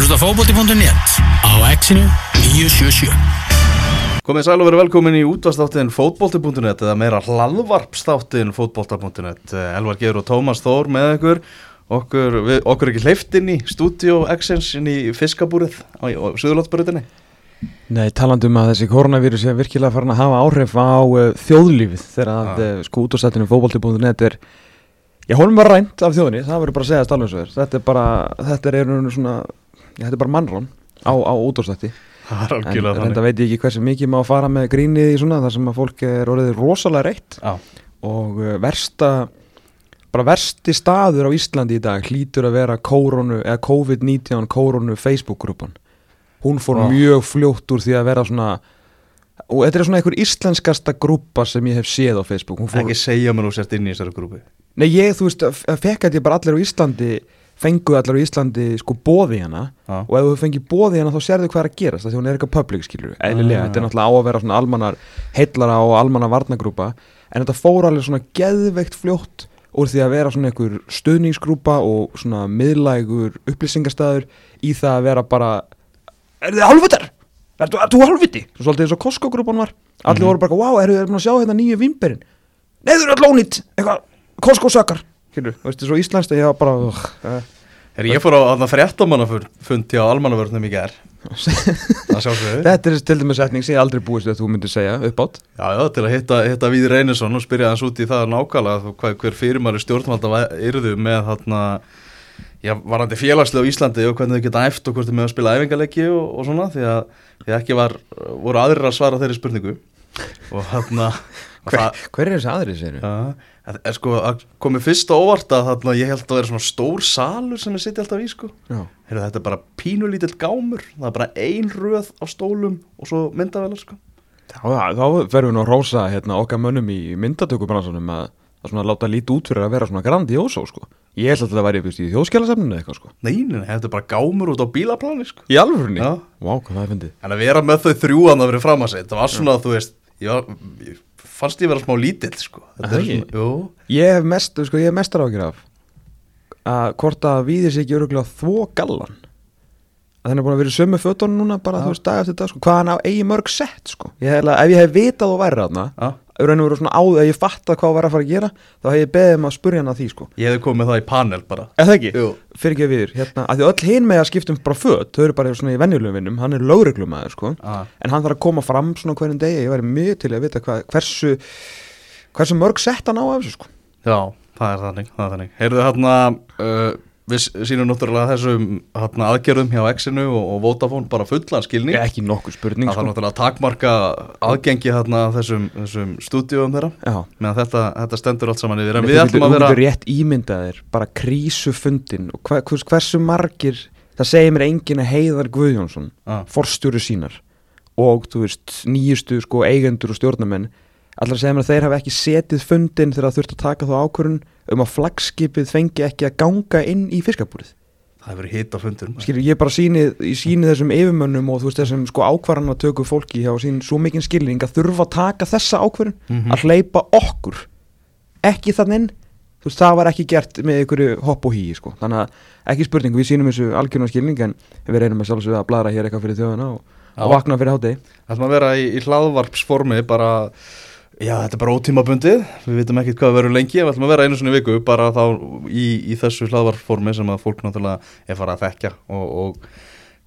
að hlusta fókbóti.net á exinu 977 Komið sæl og verið velkomin í útvastáttin fótbolti.net eða meira hlaðvarpstáttin fótbolta.net Elvar Geir og Tómas Þór með ykkur. Okkur, við, okkur ekki hleyft inn í stúdíu Exens inn í fiskabúrið á, á Suðurlótsbrutinni Nei, talandum að þessi koronavírus er virkilega farin að hafa áhrif á uh, þjóðlífið þegar að Ah. uh, sko útastættinu fótbolti.net er Já, honum var rænt af þjóðinni, það verður bara að segja alveg svo er Þetta er bara, þetta er einu svona já, þetta er bara mannrán á, á er En þannig. veit ég ekki hversu mikið má fara með grínið í svona þar sem að fólk er orðið rosalega reitt. Já, og uh, versta bara versti staður á Íslandi í dag hlýtur að vera kóronu, eða COVID-19 kóronu Facebook-grúpan. Hún fór Vá. mjög fljótt úr því að vera svona og þetta er svona einhver íslenskasta grúpa sem ég hef séð á Facebook. Fór, ekki segja mér nú sért inn í þessari grúpi nei ég þú veist fekk að ég bara allir á Íslandi fengu allir á Íslandi sko bóði hana Já, og ef þú fengið bóði hana þá sérðu hvað er að gerast því hún er eitthvað public skilur eðlilega, Ah. þetta er náttúrulega á að vera svona almannar heillara og almannar varnagrúpa en þetta fór alveg svona geðveikt fljótt úr því að vera svona einhver stuðningsgrúpa og svona miðlægur upplýsingastæður í það að vera bara er þið halvvitar? Er þú halvviti? Svo svolítið eins og Costco-grúpan var allir Mhm. voru bara, wow, eru þið að sjá hérna nýju vimberin? Nei, þau eru allir ónýtt eitthvað, Costco-sökar Skilur, veistu, svo íslenskt að ég var bara uh, uh, er ég fór á þarna fréttamannafund hjá almannavörnum í Það sjálfsögðu. Þetta er til dæmis setning sem ég aldrei búist við að þú myndir segja upp átt Já, já, til að hitta, hitta Víði Reynisson og spyrja hans út í það nákvæmlega þú- hvað, hver fyrirmæri stjórnvalda yrðu með þarna já, varandi félagslega á Íslandi og hvernig þau geta eft og hvort þau með að spila æfingarleiki og, og svona því að, því að ekki var, voru aðrir að svara þeirri spurningu. Og þarna og Hver, það, hver er þessi aðri, segir já, að, að, sko, að komi fyrst á óvart að þarna ég held að vera svona stór salur sem ég sitja alltaf í sko Já. Heyrðu, þetta er bara pínulítill gámur það er bara ein röð á stólum og svo myndavelar sko Þá, þá verðum við nú að rósa hérna, okkar mönnum í myndatökubransunum að, að svona láta lítið út fyrir að vera svona grandioso sko. Ég held að þetta væri í þjóðskjálasefninu eitthvað sko. Nei, nei, nei, þetta er bara gámur út á bílaplani sko. Í alvörunni? Já. Vá, hvað það er fyndið En að vera með þau þrjúan að vera fram að segja Það var svona, þú veist ég, var, ég fannst ég vera smá lítill sko. Svona, Ég hef mest, sko, ég hef mestar ágjur af að hvort að við þessi ekki öruglega þvó gallan að henni er búin að vera í sömu fötunum núna bara Já. þú veist dag eftir dag sko, hvað hann á eigi mörg sett sko. ég hef, ef ég hef vitað og væri þarna Já. raun og verið svona áður að ég fatta hvað var að fara að gera þá hef ég beðið um að spurja hann að því sko Ég hefði komið það í panel bara fyrir ekki við hérna, að því öll hinn með að skiptum bara föt þau eru bara í venjulegum vinnum, hann er lögreglumæður sko, ah. en hann þarf að koma fram svona hverjum degi, ég væri mjög til að vita hvað, hversu hversu mörg sett hann á af þessu sko Já, það er er Við sínum náttúrulega þessum hérna, aðgerðum hjá Exinu og, og Vodafone bara fullan skilning. Ekki nokkur spurning Það þarf sko. náttúrulega takmarka aðgengi hérna þessum, þessum stúdíum þeirra. Meðan þetta, þetta stendur allt saman yfir. En við ætlum að vera rétt ímyndaðir bara krísufundin og hver, hvers, hversu margir það segir mér enginn að Heiðar Guðjónsson Ah. forstjóri sínar og þú veist nýjustu sko eigendur og stjórnamenn allar segja mér að þeir hafa ekki setið fundin þegar það þurft að taka þá ákvörun um að flagskipið fengi ekki að ganga inn í fiskabúrið. Það hefur verið hita fundur skilur ég bara síni, ég síni þessum yfirmönnum og þú veist þessum sko ákvarðan að töku fólki hjá sín svo mikinn skilning að þurfa að taka þessa ákvarðun Mhm. að hleypa okkur ekki þann inn. Þú veist það var ekki gert með einhverju hopp og hí sko. þannig að ekki spurning við sínum þessu algjörnum skilning en við reynum að sjálfsögða að bladra hér eitthvað fyrir þjóðuna og, og vakna fyrir hátegi Það ætlum að vera í, í hlaðvarpsformi bara Já, þetta er bara ótímabundið, við veitum ekkert hvað verður lengi, við ætlum að vera einu svona í viku bara þá í, í þessu hlaðvarpsformi sem að fólk náttúrulega er farað að þekka og, og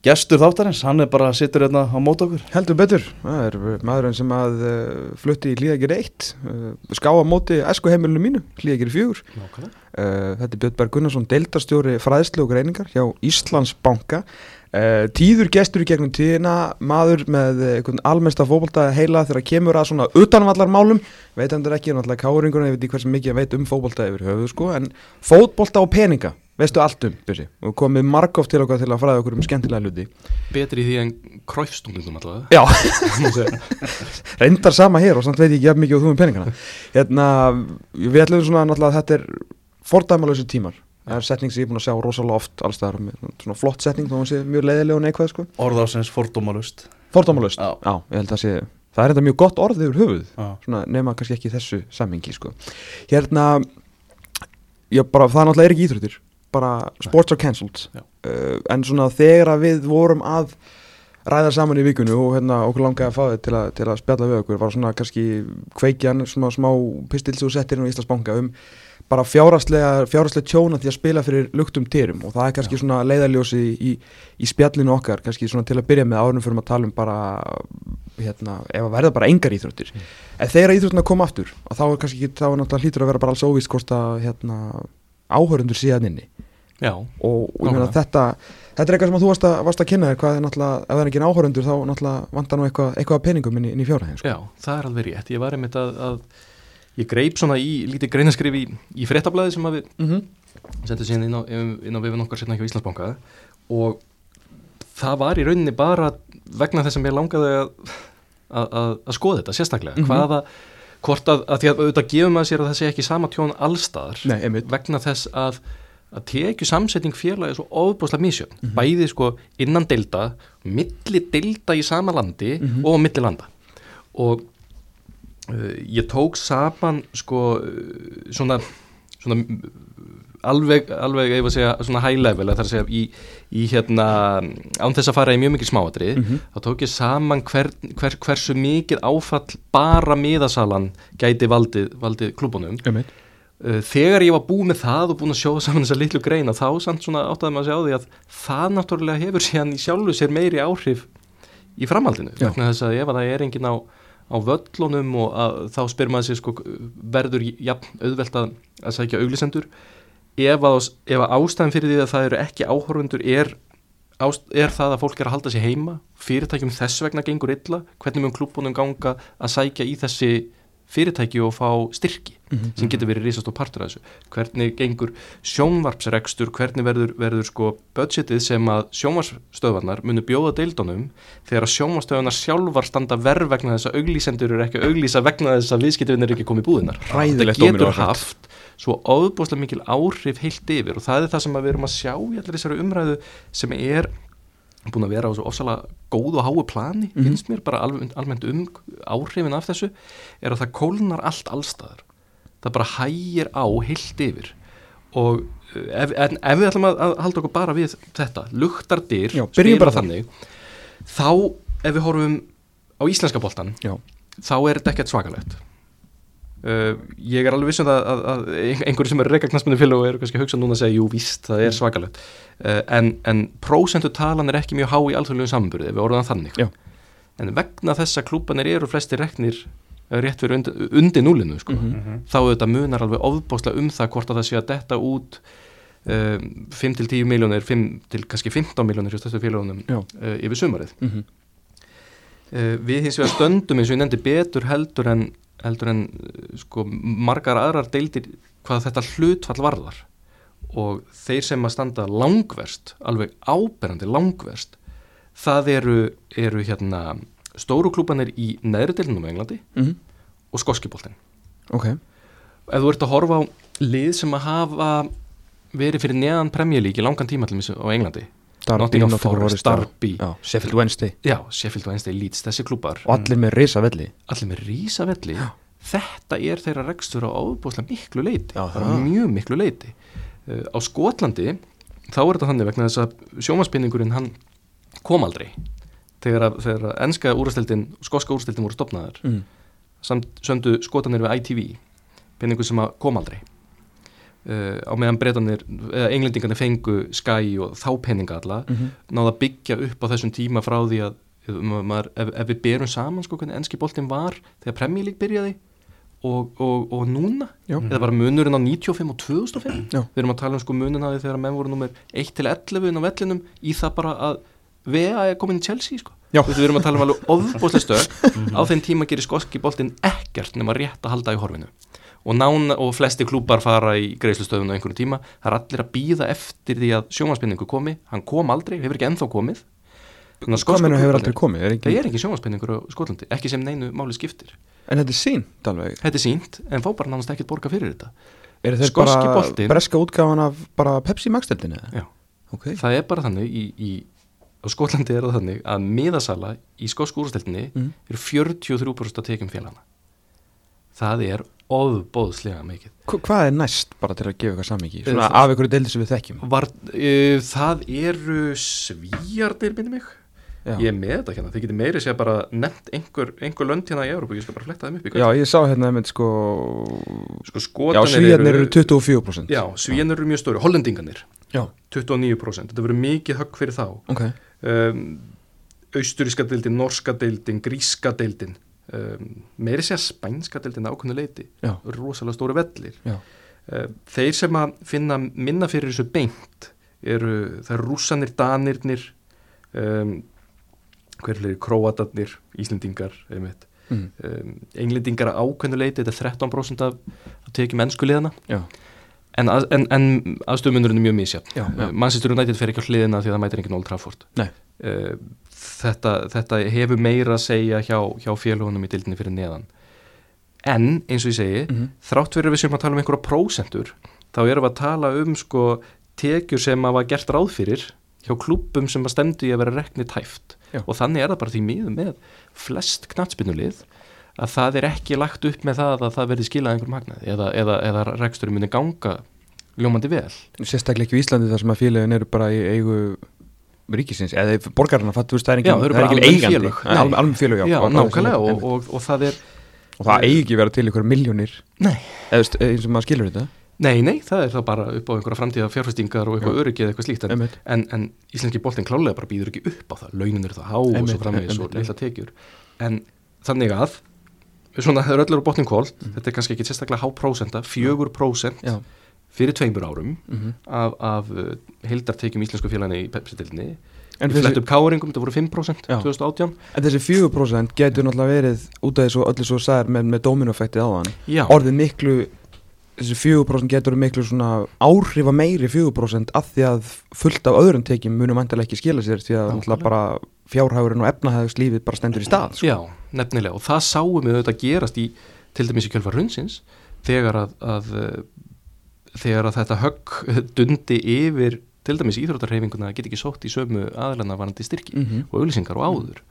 gestur þáttarins, hann er bara sittur hérna á mót okkur. heldur betur, það er maðurinn sem að uh, flutti í hlýðagir 1 uh, ská á móti æsku heimilinu mínu hlýðagir 4 Nákvæmlega. Uh, þetta er Björn Berg Gunnarsson, deildarstjóri fræðslu og greiningar hjá Íslandsbanka tíður gestur í gegnum tíðina maður með eh, einhvern almennsta fótbolta heila þegar kemur að svona utanvallarmálum. Veit endur ekki, náttúrulega káringuna ég veit ekki hversu mikið ég veit um fótbolta yfir höfuð sko, en fótbolta og peninga veistu allt um, Björsi, og komið margóft til okkar til að fræða okkur um skemmtilega hluti. Betri því en kræfstungum allavega Já, reyndar sama hér og samt veit ég ekki mikið og þú um peningana. Hérna, við ætlum svona náttúrulega að þetta er fordæmalösi tímar Það er setning sem ég er búin að sjá rosalega oft alls staðar með svona flott setning þó hún sé mjög leiðileg og neikvæð sko Orðásins fordómalust. Fordæmalöst, Já. já, ég held að sé Það er þetta mjög gott orð yfir höfuð Já. svona, nema kannski ekki þessu sammingi sko. Hérna ég bara, það náttúrulega er ekki íþróttir bara sports are cancelled Já. uh, en svona þegar við vorum að ræða saman í vikunni og hérna okkur langaði að fá þið til, til að spjalla við okkur var svona kannski kveikjan smá, smá pistil sem þú settir inn á Íslandsbanka um bara fjárhagslega tjóna því að spila fyrir luktum tyrum og það er kannski svona leiðarljósi í, í, í spjallinu okkar kannski svona til að byrja með árunum fyrir að tala um bara hérna, ef að verða bara engar íþróttir. Ef þeirra íþróttina koma aftur og þá er kannski þá er náttúrulega hlýtur að vera bara alls óvíst hvort að hérna, áhörundur síðan inni. Já, og, og ég meina, þetta, þetta er eitthvað sem að þú varst að, varst að kynna þér hvað er náttúrulega, ef það er ekki áhörundur þá náttúrulega vantar nú eitthvað, eitthvað Ég greip svona í lítið greinaskrif í, í fréttablaði sem að við mm -hmm. sendum síðan inn á, inn á vefin okkar sérna hjá Íslandsbanka og það var í rauninni bara vegna þess að mér langaði að, að, að, að skoða þetta sérstaklega. Mhm. Hvaða, hvort að, því að auðvitað gefum að sér að það sé ekki sama tjón allstaðar Nei, vegna þess að að tekju samsetning félagi er svo ofbúslega mísjöfn, Mhm. bæði sko innan delta, milli delta í sama landi Mhm. og milli landa og ég tók saman sko uh, svona, svona uh, alveg, alveg ef að segja svona high level, að það er að segja í, í hérna, án þess að fara í mjög mikið smáatrið, Mhm. þá tók ég saman hver, hver, hversu mikið áfall bara miðasalan gæti valdið, valdið klubunum einmitt. Uh, þegar ég var búið með það og búin að sjóða saman þessa litlu greina þá samt svona áttaði maður að sjá því að það náttúrulega hefur síðan í sjálfu sér meiri áhrif í framhaldinu vegna þess að ef að það er engin á, á völlunum og að, þá spyr maður sér sko verður jafn auðvelt að, að sækja auglisendur ef ef að ástæðan fyrir því að það eru ekki áhorfundur er, er það að fólk er að halda sér heima? Fyrirtækjum þess vegna gengur illa? Hvernig mun klúbunum ganga að sækja í þessi fyrirtæki og fá styrki sem getur verið risast og partur af þessu. Hvernig gengur sjónvarpsrekstur? Hvernig verður, verður sko budgetið sem að sjónvarpsstöðvarnar munu bjóða deildunum þegar að sjónvarpsstöðvarnar sjálfar standa verð vegna þess að auglýsendur eru ekki að auglýsa vegna þess að viðskiptuvinn er ekki komið búðinar það getur haft svo áðbúslega mikil áhrif heilt yfir og það er það sem við erum að sjá í allir þessari umræðu sem er búin að vera á svo ofsalega góð og háu plani Mhm. finnst mér bara alveg, almennt um áhrifin af þessu er að það kólnar allt allstaðar. Það bara hægir á heilt yfir. Og uh, ef, en, ef við ætlum að, að halda okkur bara við þetta byrjum bara þannig þá ef við horfum á íslenska boltan Já, þá er þetta ekkert svakalegt uh, ég er alveg vissum það að, að einhverju sem er reyka knastmenni félag og eru kannski að hugsa núna að segja jú víst, það er svakalegt uh, en, en prósentu talan er ekki mjög há í alþjóðlegum samanburði, ef við orðum það þannig Já. en vegna þess að klúbanir eru flesti reknir eh, rétt fyrir undir, undir núlinu sko. Mhm. þá auðvitað munar alveg ofbáslega um það hvort að það sé að detta út um, 5 til 10 miljónir 5 til kannski 15 miljónir uh, yfir sumarið mm Uh, við hins vegar stöndum eins og ég nefndi betur heldur en, heldur en uh, sko, margar aðrar deildir hvað þetta hlutfall varðar. Og þeir sem að standa langverst, alveg áberandi langverst, það eru, eru hérna stóru klúbanir í neðri deilinu á Englandi -hmm. og skoskiboltin. Ok, Ef þú ert að horfa á lið sem að hafa verið fyrir neðan premjölík í langan tíma til dæmis á Englandi, Nottingham Forest, Derby, Já, Sheffield Wednesday. Já, Sheffield Wednesday, Leeds, þessi klúbar og allir með risa velli allir með rísavelli þetta er þeirra rekstur á ábúslega miklu leiti Já, það. mjög miklu leiti uh, á Skotlandi þá er þetta þannig vegna þess að sjómaspinningurinn hann kom aldrei þegar að, þegar að enska úrstildin skoska úrstildin voru stopnaðar mm. samt söndu skotanir við ITV pinningur sem að kom aldrei uh, á meðan breytanir eða englendingarnir fengu Sky og þá penninga alla Mm -hmm. náða að byggja upp á þessum tíma frá því að ef, maður, ef, ef við berum saman sko hvernig enski boltin var þegar League byrjaði og, og, og núna Já. eða bara munurinn á 95 og 2005 Já. við erum að tala um sko munin að því þegar menn voru nummer 1 til 11 inn á vellinum í það bara að VA er komin í Chelsea sko. Við erum að tala um alveg ofbúslega stöð á þeim tíma gerir skoski boltin ekkert nema rétt að halda í horfinu. Og, nána, og flesti klúpar fara í greiðslustöðun á einhverju tíma, það er allir að býða eftir því að sjómanspinningu komi. Hann kom aldrei, hefur ekki ennþá komið Menn hefur aldrei komið? Er Það ekki... er ekki sjómanspinningur á Skotlandi, ekki sem neinu máli skiptir En þetta er sínt alveg Þetta er sínt, en fá bara nánast ekkert borga fyrir þetta Er Skoski bara boltinn- breska útgáfan af bara Pepsi Max-deltinni? Já. Ok Það er bara þannig, í, í, á Skotlandi er það þannig að miðasala í skosku úrsteltinni Mm. eru 43% að tekjum félagana Það er ofbóðslega mikið Hva- Hvað er næst bara til að gefa eitthvað? Svona Eh, af einhverju deildi sem við þekkjum Var, uh, það eru svíjardir minni mig Já, ég er með þetta hérna, þið getur meiri sér bara nefnt einhver, einhver lönd hérna í Európa ég skal bara fletta þeim upp í Já ég sá hérna einmitt sko sko Já, svíjarnir eru 24% já, svíjarnir eru mjög stóri, hollendingarnir Já, 29%, þetta verður mikið högg fyrir þá. Ok. Um, austuríska deildin, norska deildin gríska deildin um, meiri sér spænska deildin ákveðnu leiti Já. rosalega stóri vellir. Já, um, þeir sem að finna minna fyrir þessu beint eru, það eru rússanir, danirnir hverfleiri króatarnir, íslendingar einmitt mm. um, englendingar að ákveðnu leiti, þetta er 13% af að tekja mennskuliðana já, en, að, en, en aðstöðmunurinn er mjög misjafn já. Manchester United fer ekki á hliðina því að það mætir enginn Old Trafford Nei. uh, þetta, þetta hefur meira að segja hjá, hjá félagunum í dildinni fyrir neðan en eins og ég segi Mhm. þrátt fyrir að við séum að tala um einhverja prósentur þá erum við að tala um sko tekjur sem að var gert ráð fyrir hjá klúbbum sem að stemdu í að vera rekni tæft Já. og þannig er það bara því miður með flest knattspinnulið að það er ekki lagt upp með það að það verði skilað einhverjum hagnaði eða, eða, eða reksturinn muni ganga ljómandi vel. Sérstaklega ekki í Íslandi þar sem að félagin eru bara í eigu ríkisins eða borgarna fattu það er Já, ekki, eru það er ekki eigandi. almenn félög, já, Já, og nákvæmlega og, og, og það er og það eigi ekki vera til ykkur miljónir eða eins og maður skilur þetta Nei, nei, það er það bara upp á einhverja framtíða fjárfestingar og eitthvað Já. öryggi eða eitthvað slíkt en, en, en íslenski boltinn klálega bara býður ekki upp á það. Launin eru það há og svo framvegis og leila tekjur. En þannig að svona, það er öllur á botnin kólt þetta er kannski ekki sérstaklega há prósenta 4% Já, fyrir tveimur árum mhm. af, af uh, heildartekjum íslensku félaginu í Pepsi-dildinni En við þessi, flettum káringum, þetta voru 5% Já. 2018 en þessi 4% getur náttúrulega verið út af þessu öllu svo sagðir með, með þessi 4% getur miklu svona áhrifa meiri 4% af því að fullt af öðrum tekjum munum vantilega ekki skila sér því að náttúrulega bara fjárhægurinn og efnahægslífið bara stendur í stað sko. Já, nefnilega og það sáum við auðvitað gerast í til dæmis í kjölfar hundsins þegar að, að eh, þegar að þetta högg dundi yfir til dæmis íþróttarheifinguna að geta ekki sótt í sömu aðlana varandi styrki Mhm. og auðlýsingar og áður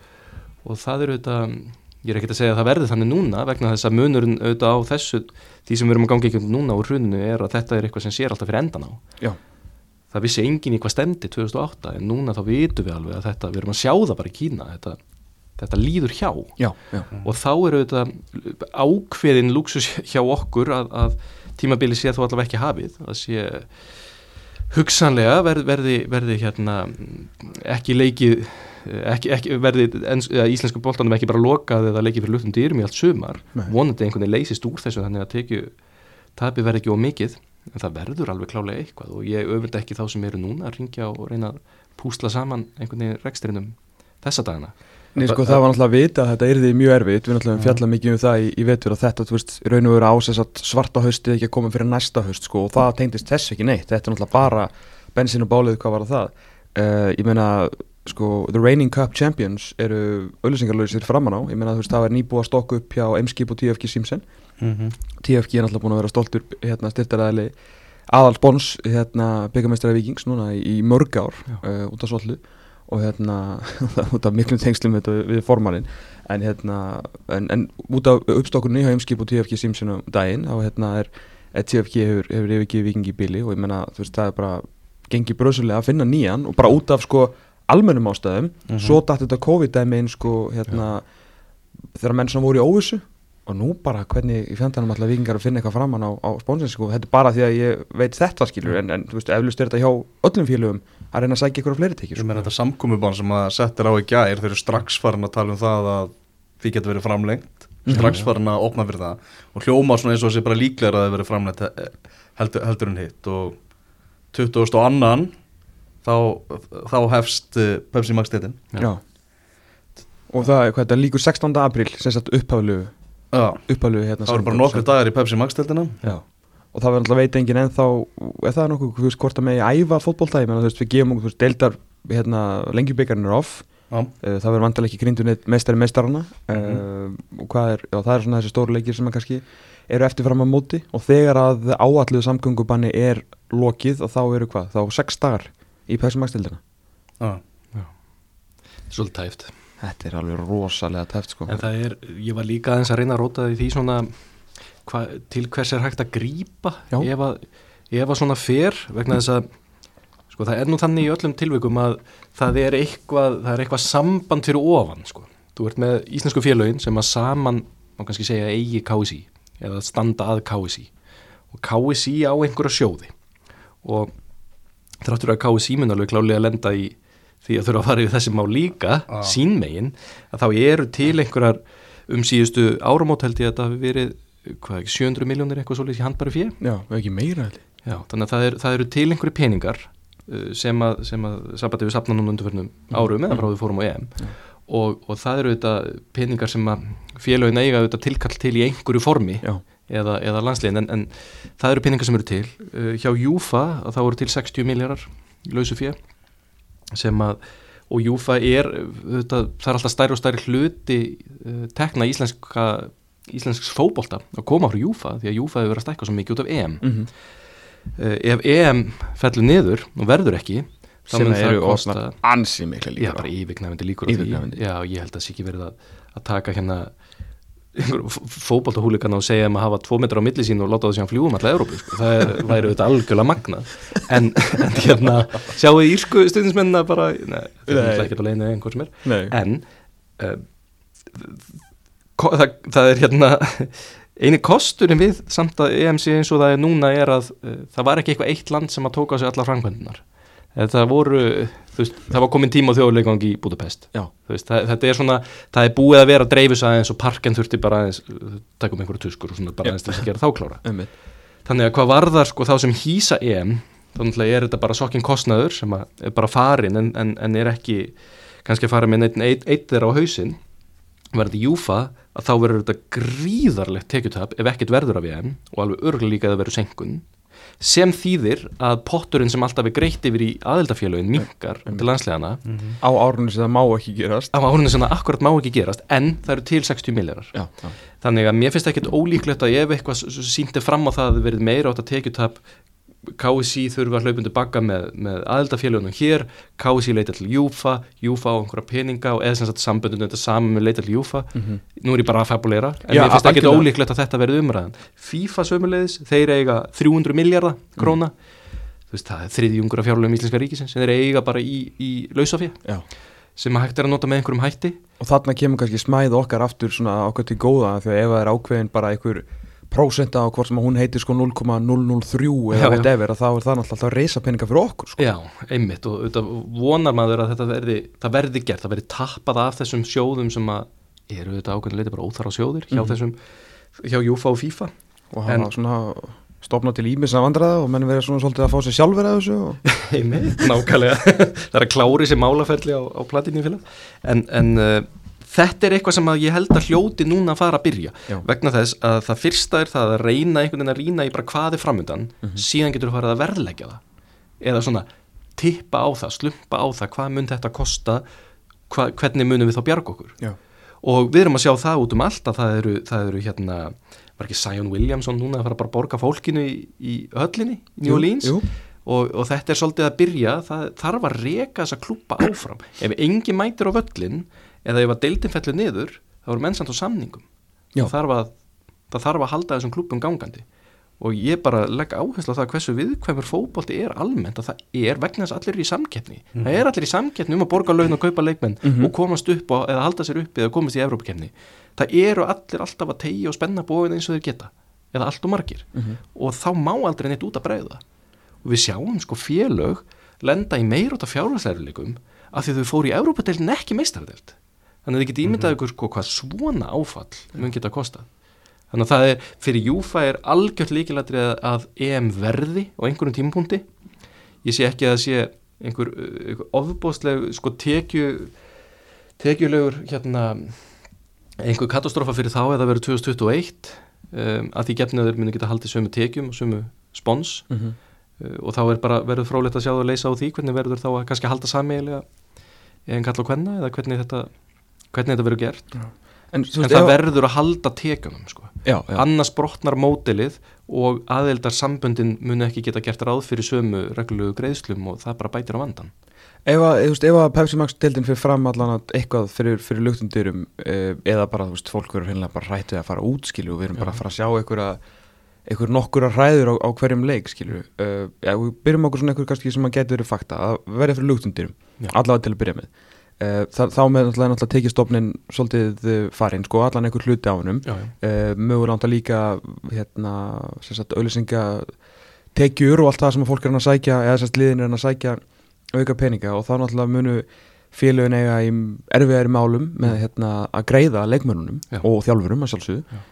og það er auðvitað ég er ekkert að segja að það verði þannig núna vegna þess að munurinn auðvitað á þessu því sem við erum að gangi ekki núna úr hruninu er að þetta er eitthvað sem sér alltaf fyrir endan á. Já. það vissi enginn í hvað stemdi 2008 en núna þá vitum við alveg að þetta við erum að sjá það bara í Kína þetta, þetta líður hjá. Já, já, og þá eru þetta ákveðin luxus hjá okkur að, að tímabili sé þó allavega ekki hafið að sé hugsanlega verði, verði, verði hérna ekki leikið ekki, ekki verði íslensku boltanum ekki bara lokað eða leikið fyrir luftum dýrum í allt sumar Nei. vonandi einhvern veginn leysist úr þessu þannig að tekju tapi verði ekki ómikið en það verður alveg klálega eitthvað og ég öfunda ekki þá sem eru núna að ringja og reyna að púsla saman einhvern veginn rekstrinum þessa dagana. Nei, sko, það var náttúrulega að vita að þetta yrði mjög erfitt. Við náttúrulega fjalla mikið um það í, í vetur að þetta, þú veist, í raun og veru ásess að svarta haustið ekki að koma fyrir næsta haust, sko, og það tengdist þess ekki neitt, þetta er náttúrulega bara bensin og bálið, hvað var það? Uh, ég meina, sko, the reigning cup champions eru auðlýsingarlausir framan á, ég meina, þú veist, það var nýbúið að stokka upp hjá Eimskip og TFG Simpson. Mhm. TFG er náttúrulega búin að vera stoltur hérna, styrtaræðili aðal spons hérna, byggamestara vikings núna í, í mörg ár uh, út af sollu. Og hérna út af miklum tengslum þetta við formannin en hérna en, en út af uppstokkunni hjá Eimskip og TFG Simpson um daginn þá hérna er, er TFG hefur, hefur yfirgið vikingi bíli og ég menna þú veist það er bara gengið bröðsulega að finna nýjan. Og bara út af sko almennum ástæðum Mhm. svo dætt þetta COVID-dæmi inn sko hérna þegar menn sem voru í óvissu og nú bara hvernig í fjandanum alltaf vikingar að finna eitthvað framann á, á sponsins sko, þetta er bara því að ég veit þetta skilur en, en þú veist, eflust er þetta hjá öllum félögum að reyna að sækja ykkur á fleiri tekjur Ég sko. meina þetta samkomubann sem að settir á í gær þeir eru strax farin að tala um það að því getur verið framlengt strax farin að opna fyrir það og hljóma svona eins og þessi bara líklega að það verið framlengt eh, heldur, heldur en hitt og 20. og annan þá, þá hefst uh, Pepsi Max detin Já. og það er hvað þetta líkur 16. april sem sagt upphaflu Já, upphaflu hérna það voru bara nokkru dagar í Pepsi Max detina Já. og það verður alltaf veit engin ennþá er það nokkuð, þú veist, hvort að megi æfa fótbolta, ég menna, þú veist, við gefum okkur, þú veist, deildar hérna, lengjubíkarinn er off. Já, uh, það verður vantilega ekki grindu neitt meistari meistarana uh, Mhm. og hvað er, já, það er svona þessi stóru leikir sem að kannski eru eftirfram á móti. Og þegar að áalluðu samgöngubanni er lokið og þá eru hvað, þá sex dagar í já, svolítið tæft Þetta er alveg rosalega tæft sko. En það er, ég var líka aðeins að reyna að róta því því svona hva, til hvers er hægt að grípa Já. ef að, ef að svona fer vegna þess að sko, það er nú þannig í öllum tilvikum að það er eitthvað, það er eitthvað samband fyrir ofan sko. þú ert með íslensku félögin sem að saman, má kannski segja eigi KSI eða standa að KSI og KSI á einhverja sjóði. Og þráttur að KSI mun alveg klálega að lenda í því að þurfa að fara yfir þessi mál líka Ah. sínmegin, að þá eru til einhverjar um síðustu áramót held ég að þetta hafi verið hvað, ekki, 700 miljónir eitthvað svolítið í handbæri fjö Já, ekki meira. Já, þannig að það, er, það eru til einhverju peningar uh, sem að, sem að sambandi við safna núna undirförnum árum eða frá við fórum á EM. Og, og það eru þetta peningar sem að félögin eiga þetta tilkall til í einhverju formi. Já, eða, eða landsliðin. En, en það eru peningar sem eru til. Uh, hjá Júfa það voru til 60 miljardar lausu fjö sem að og Júfa er þetta, það er alltaf stærri og stærri hluti uh, tekna íslenska íslensks fótbolta að koma frá Júfa því að Júfa hefur verið að stækka svo mikið út af EM. Mm uh, ef EM fellur niður og verður ekki þá sem eru kosta ofna ansi mikla já, bara yfirgnæfandi líkur já, ég held að það sé ekki verið að, að taka hérna fótboltahúlikana og segja um að hafa tvo metra á milli sín og láta það síðan fljúum alltaf Európi sko. það er, væri auðvitað algjörlega magna en, en hérna sjáu írsku stundismennina bara nei, það er ekki að leina einhver sem er. Nei, en uh, það, það er hérna eini kosturinn við samt að EMC eins og það er núna er að uh, það var ekki eitthvað eitt land sem að tóka á sig allar framkvæmdunar það voru, veist, það var komin tíma á þjóðuleikangi í Budapest. Veist, það, þetta er svona, það er búið að vera dreifis aðeins og parken þurfti bara aðeins taka um einhverju tuskur og svona bara aðeins til að gera þá klára einmitt. Þannig að hvað varðar sko þá sem hýsa EM þannig að er þetta bara sokkin kostnaður sem er bara farin en, en, en er ekki kannski að fara með neitt eitt, eitt þeirra á hausinn. Verði júfa að þá verður þetta gríðarlegt tekjutab ef ekkert verður af EM og alveg örgulega líka að það verður senkun sem þýðir að potturinn sem alltaf er greitt yfir í aðeldafélögin minkar til landslegana Á árunni sem það má ekki gerast. Af árunni sem það akkurat má ekki gerast en það eru til 60 miljardar Já, já, Þannig að mér finnst ekkert ólíklegt að ef eitthvað sýndi fram á það að verið meira átt að tekjutap KSI þurfa að hlaupundu bakka með, með aðeldafélagunum hér. KSI leita til Júfa, Júfa á einhverja peninga og eða sem sagt samböndunum þetta saman með leita til Júfa nú er ég bara að fabulera en Já, mér finnst algjörlega. ólíklegt að þetta verið umræðan. FIFA sömulegis, þeir eiga 300 miljardar króna. Þú veist það er þriðjungur af fjárlegum íslenska ríkisins sem þeir eiga bara í, í lausafé já. sem að hægt er að nota með einhverjum hætti. Og þarna kemur kannski smæð okkar aftur svona okkar til góða því að ef það er ákveðin bara einhver prósenta á hvort sem að hún heitir sko 0,003 Já, eða whatever að þá er það náttúrulega alltaf reysa peninga fyrir okkur sko. Já, einmitt og auðvitað vonar maður að þetta verði, það verði gert, það verði tappað af þessum sjóðum sem að eru auðvitað ákveðinleiti bara óþara sjóðir hjá Mhm. þessum, hjá Júfa og FIFA og En- hafa svona stopna til ímis að vandraða og menn verið svona svolítið að fá sér sjálfur að þessu og... einmitt, nákvæmlega það er að klári sér málaferli á, á platinu þetta er eitthvað sem að ég held að hljóti núna að fara að byrja. Já. vegna þess að það fyrsta er það að reyna einhvern veginn að rýna í bara hvað er framundan síðan getur þú farið að verðleggja það. Eða svona tippa á það, slumpa á það hvað mun þetta kosta hva, hvernig munum við þá bjarga okkur? Já, og við erum að sjá það út um allt að það eru, það eru hérna, var ekki Sion Williamson núna að fara bara að borga fólkinu í, í höllinni, í New Orleans? jú, og, og þetta er svolítið að byrja það þarf að reka þessa klúpa áfram. Ef engi mætir á völlin eða ef að deildin fellur niður þá eru mennsand á samningum. Það þarf, að, það þarf að halda þessum klúpum gangandi. Og ég bara legg áherslu á það hversu viðkvæmur fótbolti er almennt að það er vegna þess að allir eru í samkeppni. Það er allir í samkeppni um að borga laun og kaupa leikmenn og komast upp á, eða halda sér upp eða komast í Evrópakefni það eru allir alltaf að tegja og spenna bóin eins og þeir geta eða allt og margir. Og þá má aldrei neitt út að bregða og við sjáum sko félög lenda í meirúta fjárhagsleirileikum af því þau fóru í Evrópadeildin ekki meistaradeild þannig að þið getið ímyndað ykkur sko hvað svona áfall mun geta kostað. Þannig að það er, fyrir Júfa er algjört líkilatri að EM verði á einhverjum tímapunkti. Ég sé ekki að það sé einhver, einhver ofbóðsleg sko tekju tekjulegur hérna einhver katastrófa fyrir þá eða verið 2021 um, að því gefniður muni geta haldið sömu tekjum og sömu spons. Mhm. uh, og þá er bara verður frólægt að sjá að leysa á því hvernig verður þá að kannski halda sameigilega en kalla og hvenna eða hvernig þetta hvernig þetta verður gert. En, þú en veist, það ef- verður að halda tekunum sko. Já, já, annars brotnar mótilið og aðeldar samböndin muni ekki geta gert ráð fyrir sömu reglulegu greiðslum og það bara bætir á vandan ef að, Pepsi Max deildin fyrir fram allan að eitthvað fyrir, fyrir luktundurum uh, eða bara, þú veist, fólk verður hreinlega bara hrættið að fara út, skilju, og við erum bara að fara að sjá einhverja, einhver nokkura hræður á, á hverjum leik, skilju uh, já, við byrjum okkur svona einhver kannski sem að geta verið fakta að verða fyrir luktundurum, Já. allavega til að byrja með uh, það, þá með náttúrulega, tekið stofnin svolítið uh, farinn, sko, allan einhver hluti á já. uh, mögulega ánda líka hérna, sem sagt, auðlýsinga tekjur og allt það sem að fólk er að sækja eða sem sagt liðin er að sækja auka peninga. Og þá náttúrulega munu félögin eiga í erfiðari málum með hérna, að greiða leikmönunum og þjálfurum að sjálfsögðu. Já.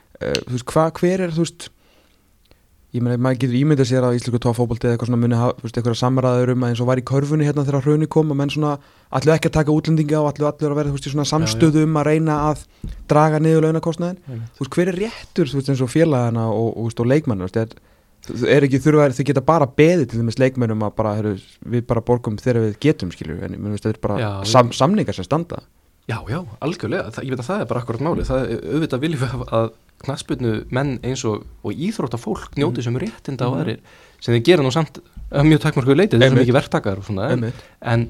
uh, hver er þú veist ég meina, maður getur ímyndað sér að íslensku tófóbolti eða eitthvað svona muni hafa, þú veist, eitthvað samræður um að eins og var í körfunni hérna þegar hröni kom að menn svona allir ekki að taka útlendinga og allir, allir að vera þú veist, í svona samstöðu um að reyna að draga niður launakostnaðin þú veist, hver er réttur, þú veist, eins og félagana og, og, og, leikmann, þú veist, er, er ekki þurfa, þau geta bara beðið til þess leikmennum að bara, heru, við bara borgum þegar við getum, skilju, en menn, veist, sam, Já, já, algjörlega, það, ég veit að það er bara akkurat máli það er auðvitað viljum að knassbyrnu menn eins og, og íþróttafólk njóti sem réttinda á aðrir sem þeir gera nú samt að mjög takmarkuðu leiti þeir Einmitt. mikið verktakar og svona en, en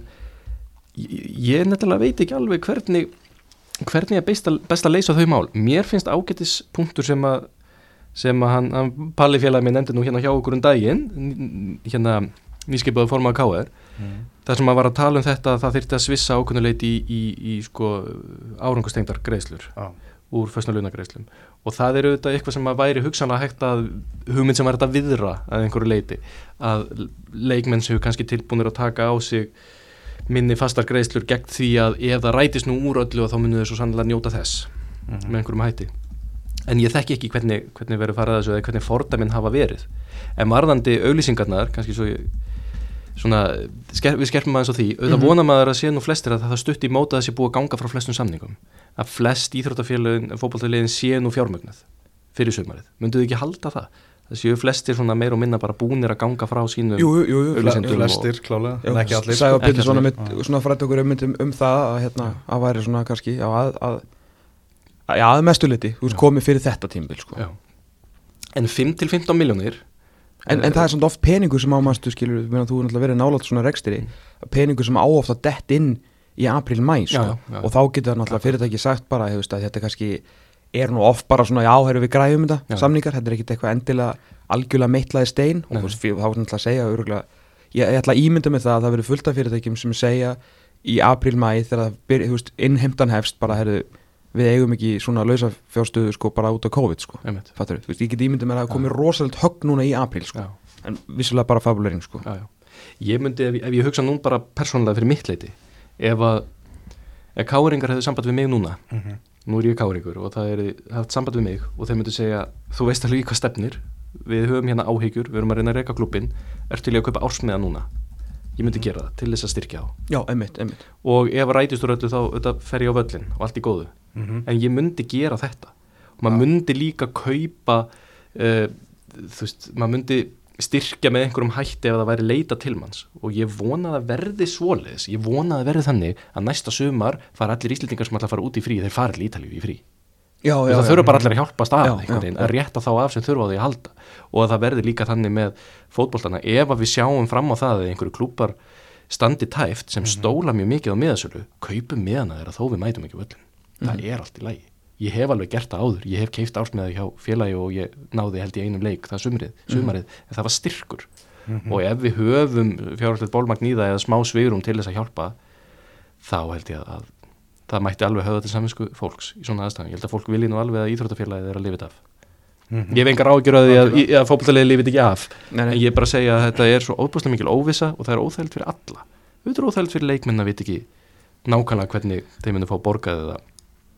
ég, nefnilega veit ekki alveg hvernig hvernig er best að, best að leysa þau mál. Mér finnst ágætis punktur sem að sem að hann, hann Palli félagi minn nefndi nú hérna hjá okkur um daginn hérna nýskipaðu formað KR þar sem að var að tala um þetta að það þyrfti að svissa ákveðnuleiti í, í, í sko árangustengdar greiðslur Já. úr föstna launagreiðslum. Og það er auðvitað eitthvað sem að væri hugsanlega hægt að hugmynd sem var þetta viðra að einhverju leiti að leikmenn sem hefur kannski tilbúinir að taka á sig minni fastar greiðslur gegn því að ef það rætist nú úr öllu þá munum þau svo sannlega njóta þess með einhverjum hætti. En ég þekki ekki hvernig, hvernig verður farað að þessu eða hvernig fordæminn hafa verið. En varðandi auglýsingarnar kannski svo ég svona, sker, við skerpum aðeins á því auðvitað Mhm. vona maður að sé nú flestir að það stutt í móta að sé búið að ganga frá flestum samningum að flest íþróttafélagin, fótballtaliðin sé nú fjármögnað fyrir sömarið, mynduðu ekki halda það það séu flestir svona meir og minna bara búnir að ganga frá sínum Jú, jú, jú, jú. Flestir, klálega, en ekki allir Sæfa sko. Svona, mynd, svona frætt okkur um, um, það að, hérna, að væri svona kannski já, að, að, að, að mestu liti komið fyrir þetta tímbil sko. Já. en 5-15 miljónir en, en það er samt oft peningur sem ámastu skilur, meðan þú er náttúrulega verið nálátt svona rekstri peningur sem á ofta dett inn í april-mæ sko. Og þá getur náttúrulega fyrirtæki sagt bara þú veist, að þetta kannski er nú oft bara svona já, herru við græjum þetta, samningar þetta er ekkit eitthvað endilega algjörlega meitlaði stein. Og þá er náttúrulega að segja örgulega, ég, ég ætla að ímynda með það að það verður fullt af fyrirtækjum sem segja í april-mæ þegar það þú veist, innheimtan hefst bara herru, við eigum ekki svona lausa fjárstöðu sko bara út á COVID sko. Fattur, þú veist, ég get ímyndið mér að það komið rosalegt högg núna í apríl sko. Já. en vissulega bara fabulering sko. já, já. ég myndi, ef, ég- ef ég hugsa nú bara persónulega fyrir mitt leiti ef að ef káringar hefðu samband við mig núna Mhm. nú er ég káringur og það er haft samband við mig og þeir myndu segja, þú veist alveg í hvað stefnir við höfum hérna áhyggjur, við erum að reyna að reyka klubbin ertu til í að kaupa ársmiða núna ég myndi gera það til þess að styrkja á já, einmitt, einmitt og ef að rætist úr öllu þá fer ég á völlin og allt í góðu Mhm. en ég myndi gera þetta. Og maður myndi líka kaupa uh, þú veist, maður myndi styrkja með einhverjum hætti ef það væri leita til manns. Og ég vona að verði svoleiðis, ég vona að verði þannig að næsta sumar fara allir íslendingar sem ætla að fara út í frí, þeir fara allir í Ítalíu í frí. Já, já, það þurfa bara allir að hjálpast að Já, einhvern já, veginn, já. að rétta þá af sem þurfa á því að halda. Og að það verði líka þannig með fótboltana. Ef að við sjáum fram á það að einhverju klúpar standi tæft sem Mhm. stóla mjög mikið á miðasölu kaupum miðana þeirra þó við mætum ekki völlin það Mhm. er allt í lagi. Ég hef alveg gert það áður, ég hef keift ársmiða hjá félagi og ég náði held í einum leik það sumrið, Mhm. sumarið, en það var styrkur. Og ef við höfum fjárhaldið bólmagn í það eða smá svigurum til þess að hjálpa þá held ég að það mætti alveg höfða til saminsku fólks í svona aðstæðum, ég held að fólk vilji nú alveg að íþróttafélagið er að þetta af. Mhm. ég hef engar ágjör að því að, að fótballtaliðið lifið ekki af. Nei, nei. en ég er bara að segja að þetta er svo óbúslega mikil óvissa og það er óþægild fyrir alla. Er óþægild fyrir leikmenn að vita ekki nákvæmlega hvernig þeim munum fá borgað eða Þú veist,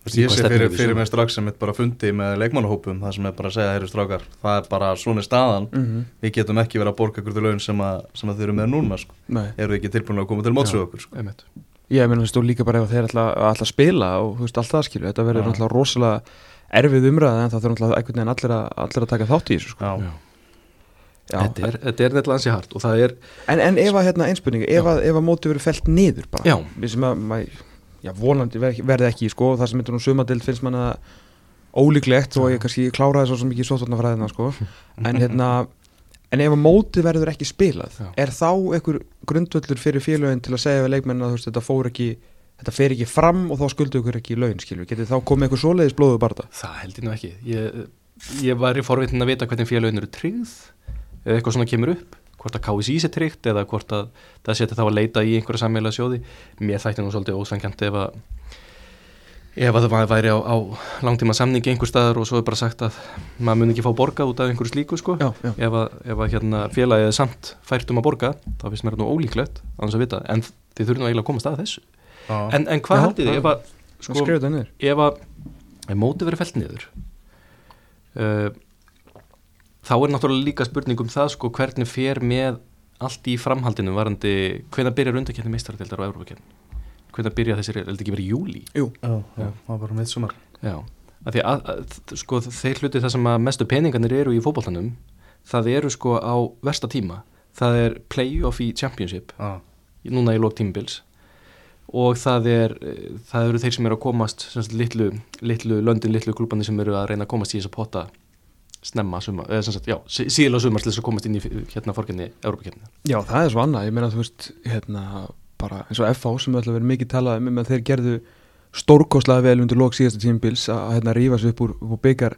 Ég sé fyrir, fyrir mig strax sem er bara fundi með leikmannahópum það sem er bara að segja, heyru strákar það er bara svona er staðan Mhm. við getum ekki verið að borga ykkur til laun sem, að, sem að þið eru með núna sko. Eru ekki tilbúin að koma til mótsög okkur sko. ég meina þú veist og líka bara ef þeir ætla, ætla að spila og þú veist allt það skilju þetta verður náttúrulega rosalega erfið umræða en það þurfa náttúrulega einhvern veginn allir að, allir að taka þátt í þessu sko. Já. Já. Já. Þetta er, þetta er nefnilega ansi hart og það er En, en ef að hérna einspurningu, ef að, ef að móti verið felt niður bara, Já. við sem að mæ, já, vonandi ver- verði ekki sko, það sem myndur nú sumadild finnst manna ólíklegt og ég kannski kláraði svo sem ekki sóttvarnafræðina sko. En hérna en ef að mótið verður ekki spilað Já. er þá einhver grundvöllur fyrir félögin til að segja við leikmenn að veist, þetta fór ekki þetta fer ekki fram og þá skuldu ykkur ekki laun skilur, getið þá komið eitthvað svoleiðis blóðu bara Það held ég nú ekki. Ég, ég var í forvitin að vita hvernig félagin eru tryggð eða eitthvað svona kemur upp hvort að KSI sé tryggt eða hvort að það seti þá að leita í einhverja sammeila sjóði. Mér þætti nú svolítið ósangjönd ef að ef að það væri á, á langtíma samningi einhver staðar og svo er bara sagt að maður mun ekki fá borgað út af einhverju slíku sko. Já, já. ef að, ef að hérna, félagið er samt fært um að borga þá finnst mér þetta nú ólíklegt vita en þið þurfum eiginlega að komast að þessu. Já. en, en hvað haldið þið? ef að sko, ef að ef mótið verið felt niður uh, þá er náttúrulega líka spurning um það sko hvernig fer með allt í framhaldinu varandi hvenær byrjar undarkenni meistaradildar og Európa-kenni hvenær byrja þessir, er þetta ekki verið júli Jú, Já, já, það var bara mitt sumar já, af því að, að sko þeir hluti það sem að mestu peningarnir eru í fótboltanum það eru sko á versta tíma. Það er play-off í championship Já, núna í lók tímubils og það er það eru þeir sem eru að komast sem sagt, litlu, litlu löndin, litlu klúbandi sem eru að reyna að komast í þess að potta snemma sumar, eða sem sagt, já, sí- síðla sumar til þess að komast inn í hérna fórkenni, Európa-kenni Já, það er svo annað, ég meina þú veist hérna, bara eins og FH sem ætla að vera mikið talað um, að þeir gerðu stórkostlega vel undir lók síðasta tímabils að hérna rífa sig upp úr, úr byggar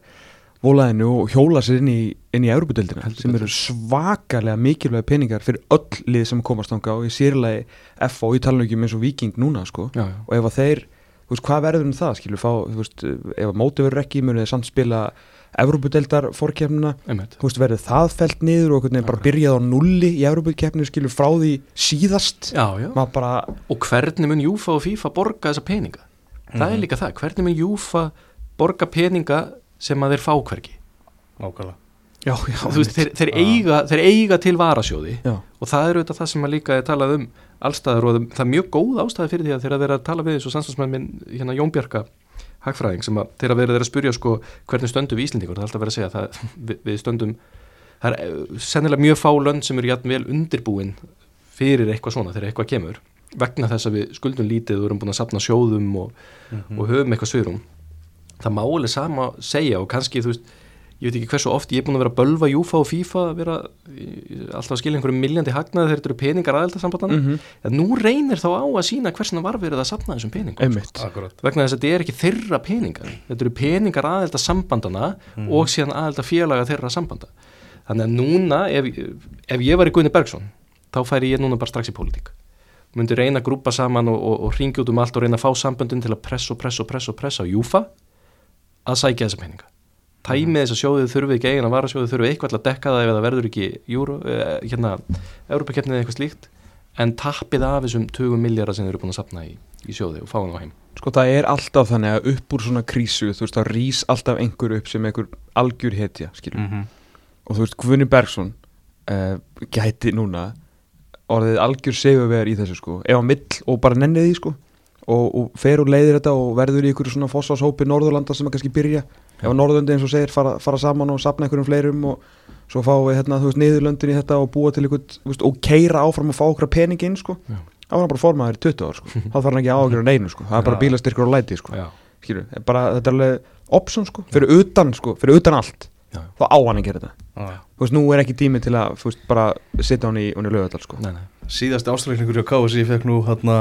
volaðinu og hjóla sér inn í, inn í Európa-deildina Heldur sem eru svakalega mikilvæga peningar fyrir öll lið sem komast þangað og í sérlegi FH í talnögjum eins og Viking núna sko. Já, já, og ef að þeir, þú veist, hvað verður um það skilur fá, þú veist, ef að móti verður ekki munu þeir þú veist, verður það felt niður og bara byrjað á nulli í Európa-keppninu skilur frá því síðast? Já, já. maður bara, og hvernig mun Júfa og FIFA borga þessa peninga? Það er líka það, hvernig mun Júfa borga peninga sem að þeir fá hvergi? Nákvæmlega. Já, já, þú veist, þeir, þeir, eiga, þeir eiga til varasjóði já, og það er auðvitað það sem að líka er talað um allstaðar og það er mjög góð ástæði fyrir því að þeirra verið að tala við eins og samstagsmenn minn hérna Jón Bjarka hagfræðing sem að þeirra verið að spurja sko hvernig stöndum við Íslendingur, það er alltaf verið að segja það, við, við stöndum, það er eh, sennilega mjög fá lönd sem eru jætn vel undirbúin fyrir eitthvað svona þegar eitthvað kemur vegna þess að við skuldum lítið og erum búin að sapna sjóðum og, og höfum eitthvað svörum það má alveg sama segja og kannski þú veist ég veit ekki hversu oft ég er búin að vera að bölva Júfa og FIFA að vera alltaf að skilja einhverjum miljandi hagnaði þegar þetta eru peningar aðeldasambandan Mhm. en nú reynir þá á að sína hversna var verið að sapna þessum peningum Akkurat. Vegna þess að þetta er ekki þeirra peningar þetta eru peningar aðeldasambandana og síðan aðeldafélaga þeirra sambanda. Þannig að núna ef, ef ég var í Guðni Bergson þá færi ég núna bara strax í pólitík. Myndi reyna að grúpa saman og, og, og ringi út um allt og reyna að fá samböndin til að pressa og pressa og pressa og pressa á Júfa að sækja þessa peninga tæmið þess að sjóðið þurfi ekki eigin að vara sjóðið þurfi eitthvað til að dekka það ef það verður ekki júru, eh, hérna, Európa-keppnið eða eitthvað slíkt. En tappið af þessum 20 miljardar sem þeir eru búin að sapna í, í sjóði og fá hann á heim. Sko það er alltaf þannig að upp úr svona krísu þú veist, þá rís alltaf einhver upp sem einhver algjör hetja, skilur Mhm. og þú veist, Guðni Bergson uh, gæti núna orðið algjör segjuvegar í þessu sko. Ef hann vill og bara nennið því sko og, og fer og leiðir þetta og verður í ykkur svona fósfáshópi Norðurlanda sem að kannski byrja. Ef að Norðurlandi eins og segir fara, fara saman og sapna einhverjum fleirum og svo fá við hérna, þú veist, niðurlöndin í þetta og búa til ykkur, veist, og keira áfram og fá okkur pening inn sko. Já. þá var hann bara formaður í 20 ár sko. Þá þarf hann ekki áhugur neinu sko. Það er bara bílastyrkur og læti sko. Bara, þetta er alveg option sko fyrir utan sko, fyrir utan allt já, þá á hann að gera þetta. Já. þú veist, nú er ekki tími til að þú veist, bara setja hann í, í lögadal sko. nei, nei. Síðasti ástrækningur hjá KSI fekk nú hérna,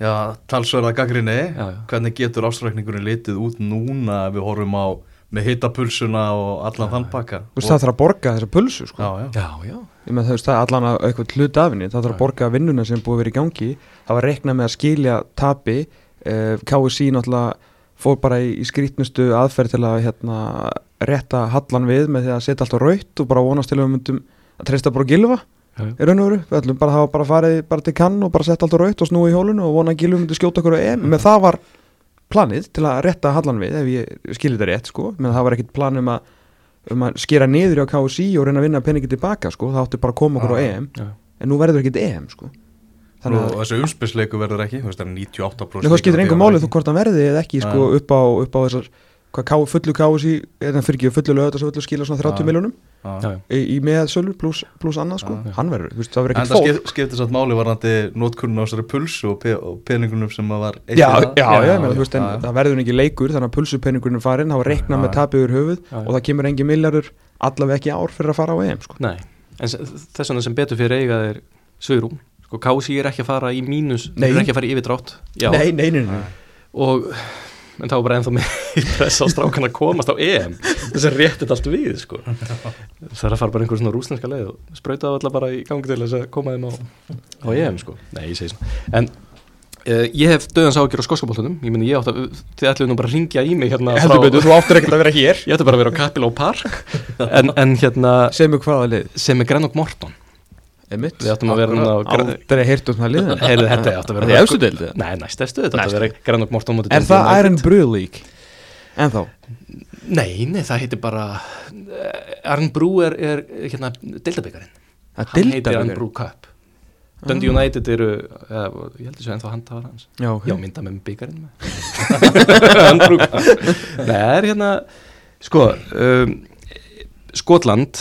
já, talsverða gaggrinni Já, já. hvernig getur ástrækningurinn litið út núna ef við horfum á með hitapulsuna og allan þann pakka? Þú veist, það þarf að borga þessa pulsu sko. Já, já, þú veist, það er allan að eitthvað hlut af henni. Það þarf að borga vinnuna sem búið vera í gangi. Það var reiknað með að skilja tapi. Uh, KSI náttúrulega fór bara í, í skrítnustu aðferð til að hérna, rétta hallan við með því að setja allt á raut og bara vonast til að við myndum að treysta bara á gilfa í raun og veru, við ætlum bara að hafa bara farið bara til kann og bara setja allt á raut og snúi í hólunu og vona að Gilvi myndi skjóta okkur á EM. Með það var planið til að rétta hallan við ef ég skilir þetta rétt sko. Menn það var ekkit plan um að, um að skera niður á KSI og reyna að vinna peningi tilbaka sko. Það átti bara að koma okkur á Já. EM. já. en nú verður ekkit EM sko. Þannig og að þessu umspilsleiku verður ekki, þú veist, það er 98% Nei, það skiptir engum að máli verði þú hvort hann verði eða ekki sko upp á, upp á þessar hvað ká, fullu kási er það fyrir ekki fullu lögat og fullu skila svona 30 Já. miljónum Já. já, já. í, í meðsölur pluss plus annað sko Já. hann verður, þú veist, það verður En ekkert það fólk skip, skiptir satt máli varandi nótkunn á þessari pulsu og, pe og peningunum sem að var í Já, það. já, já, ég meina, þú veist, en já, já. það verður ekki leikur þannig að pulsupenningurinn er farin, þá reikna Já, með já. tapið úr höfuð Já, já. og það kemur engin miljardur allavega ekki í ár fyrir að fara á EM sko. Nei, en þess vegna sem betur fyrir eiga er Sögrún sko, Kási er ekki að fara í mínus eru ekki að fara í yfirdrátt Já, Nei, nei, nei, nei. og en þá var bara ennþá með press á strákan að komast á EM. Þess að réttið allt við sko. það er að fara bara einhver svona rúsneska leið og sprauta það alltaf bara í gangi til þess að koma þeim á, á EM sko. Nei, ég segi svona. En uh, ég hef döðans ágjör á skoskaboltunum ég meni ég átt að, þið ætlum nú bara að ringja í mig hérna Heldur betur, þú áttur ekkert að vera hér. Ég ætti bara að vera á Capiló Park. En, en hérna Segðu mig hvaða lið sem er Grenok Morton Einmitt. Við áttum að vera Gren- Aldrei heyrt um það liðin Heyrðu, þetta átti að vera Er í efstu deild, eða? Nei, næst efstu, þetta átti að vera Grenok Morton móti Er það. Iron Brew League? En þá? Nei, nei, það heitir bara uh, Iron Brew er, er hérna, deildabikarin Það er Hann heitir Iron. Brew Cup Dundee United eru uh, ég held þessu ennþá handhafar hans Já, Já, mynda með byggarinn Iron Brew Cup Nei, það er hérna sko um, Skotland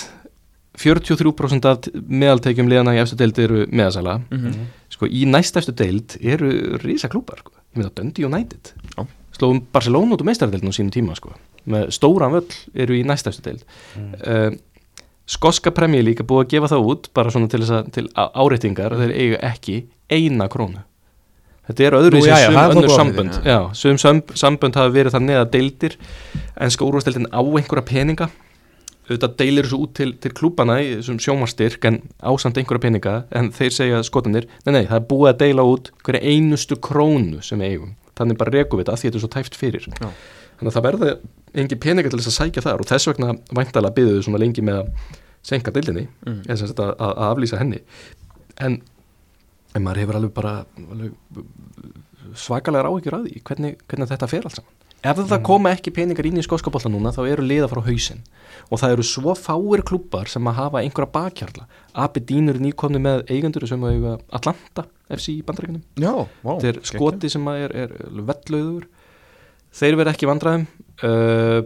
43% af meðaltekjum liðana í efstu deild eru meðasala Mhm. sko í næstæfstu deild eru rísa klúpar sko. ég með það Dundee United Já. slóðum Barcelona út úr meistaradeildin á sínum tíma sko. með stóran völl eru í næstæfstu deild mm. skoska premjör líka búið að gefa það út bara svona til, þess að, til á- áreitingar þeir eiga ekki eina krónu þetta er öðru Nú, sér jæja, sum það er þá önnur að sambönd sam- sambönd hafa verið þannig að deildir enska úrvasteildin á einhverja peninga auðvitað deilir þessu út til, til klúbana í þessum sjómarstyrk en ásamt einhverja peninga en þeir segja skotanir, nei nei, það er búið að deila út hverja einustu krónu sem við eigum þannig bara rekum við þetta að því þetta er svo tæft fyrir Já. þannig að það verði engin peninga til þess að sækja þar og þess vegna væntalega byggðu svona lengi með að senka deildinni Mm. eða sem sagt að, að, aflýsa henni en, en maður hefur alveg bara alveg svakalegar áhyggjur að því hvernig, hvernig þetta fer alls saman ef það koma ekki peningar inn í skóskapolta núna þá eru liða frá hausinn. Og það eru svo fáir klubbar sem að hafa einhverja bakkjarla Aberdeen eru nýkomni með eigendur sem að eiga Atlanta FC í bandaríkunum Já, vá þetta er skoti sem að er, er vellauður. Þeir verða ekki vandræðum. Uh,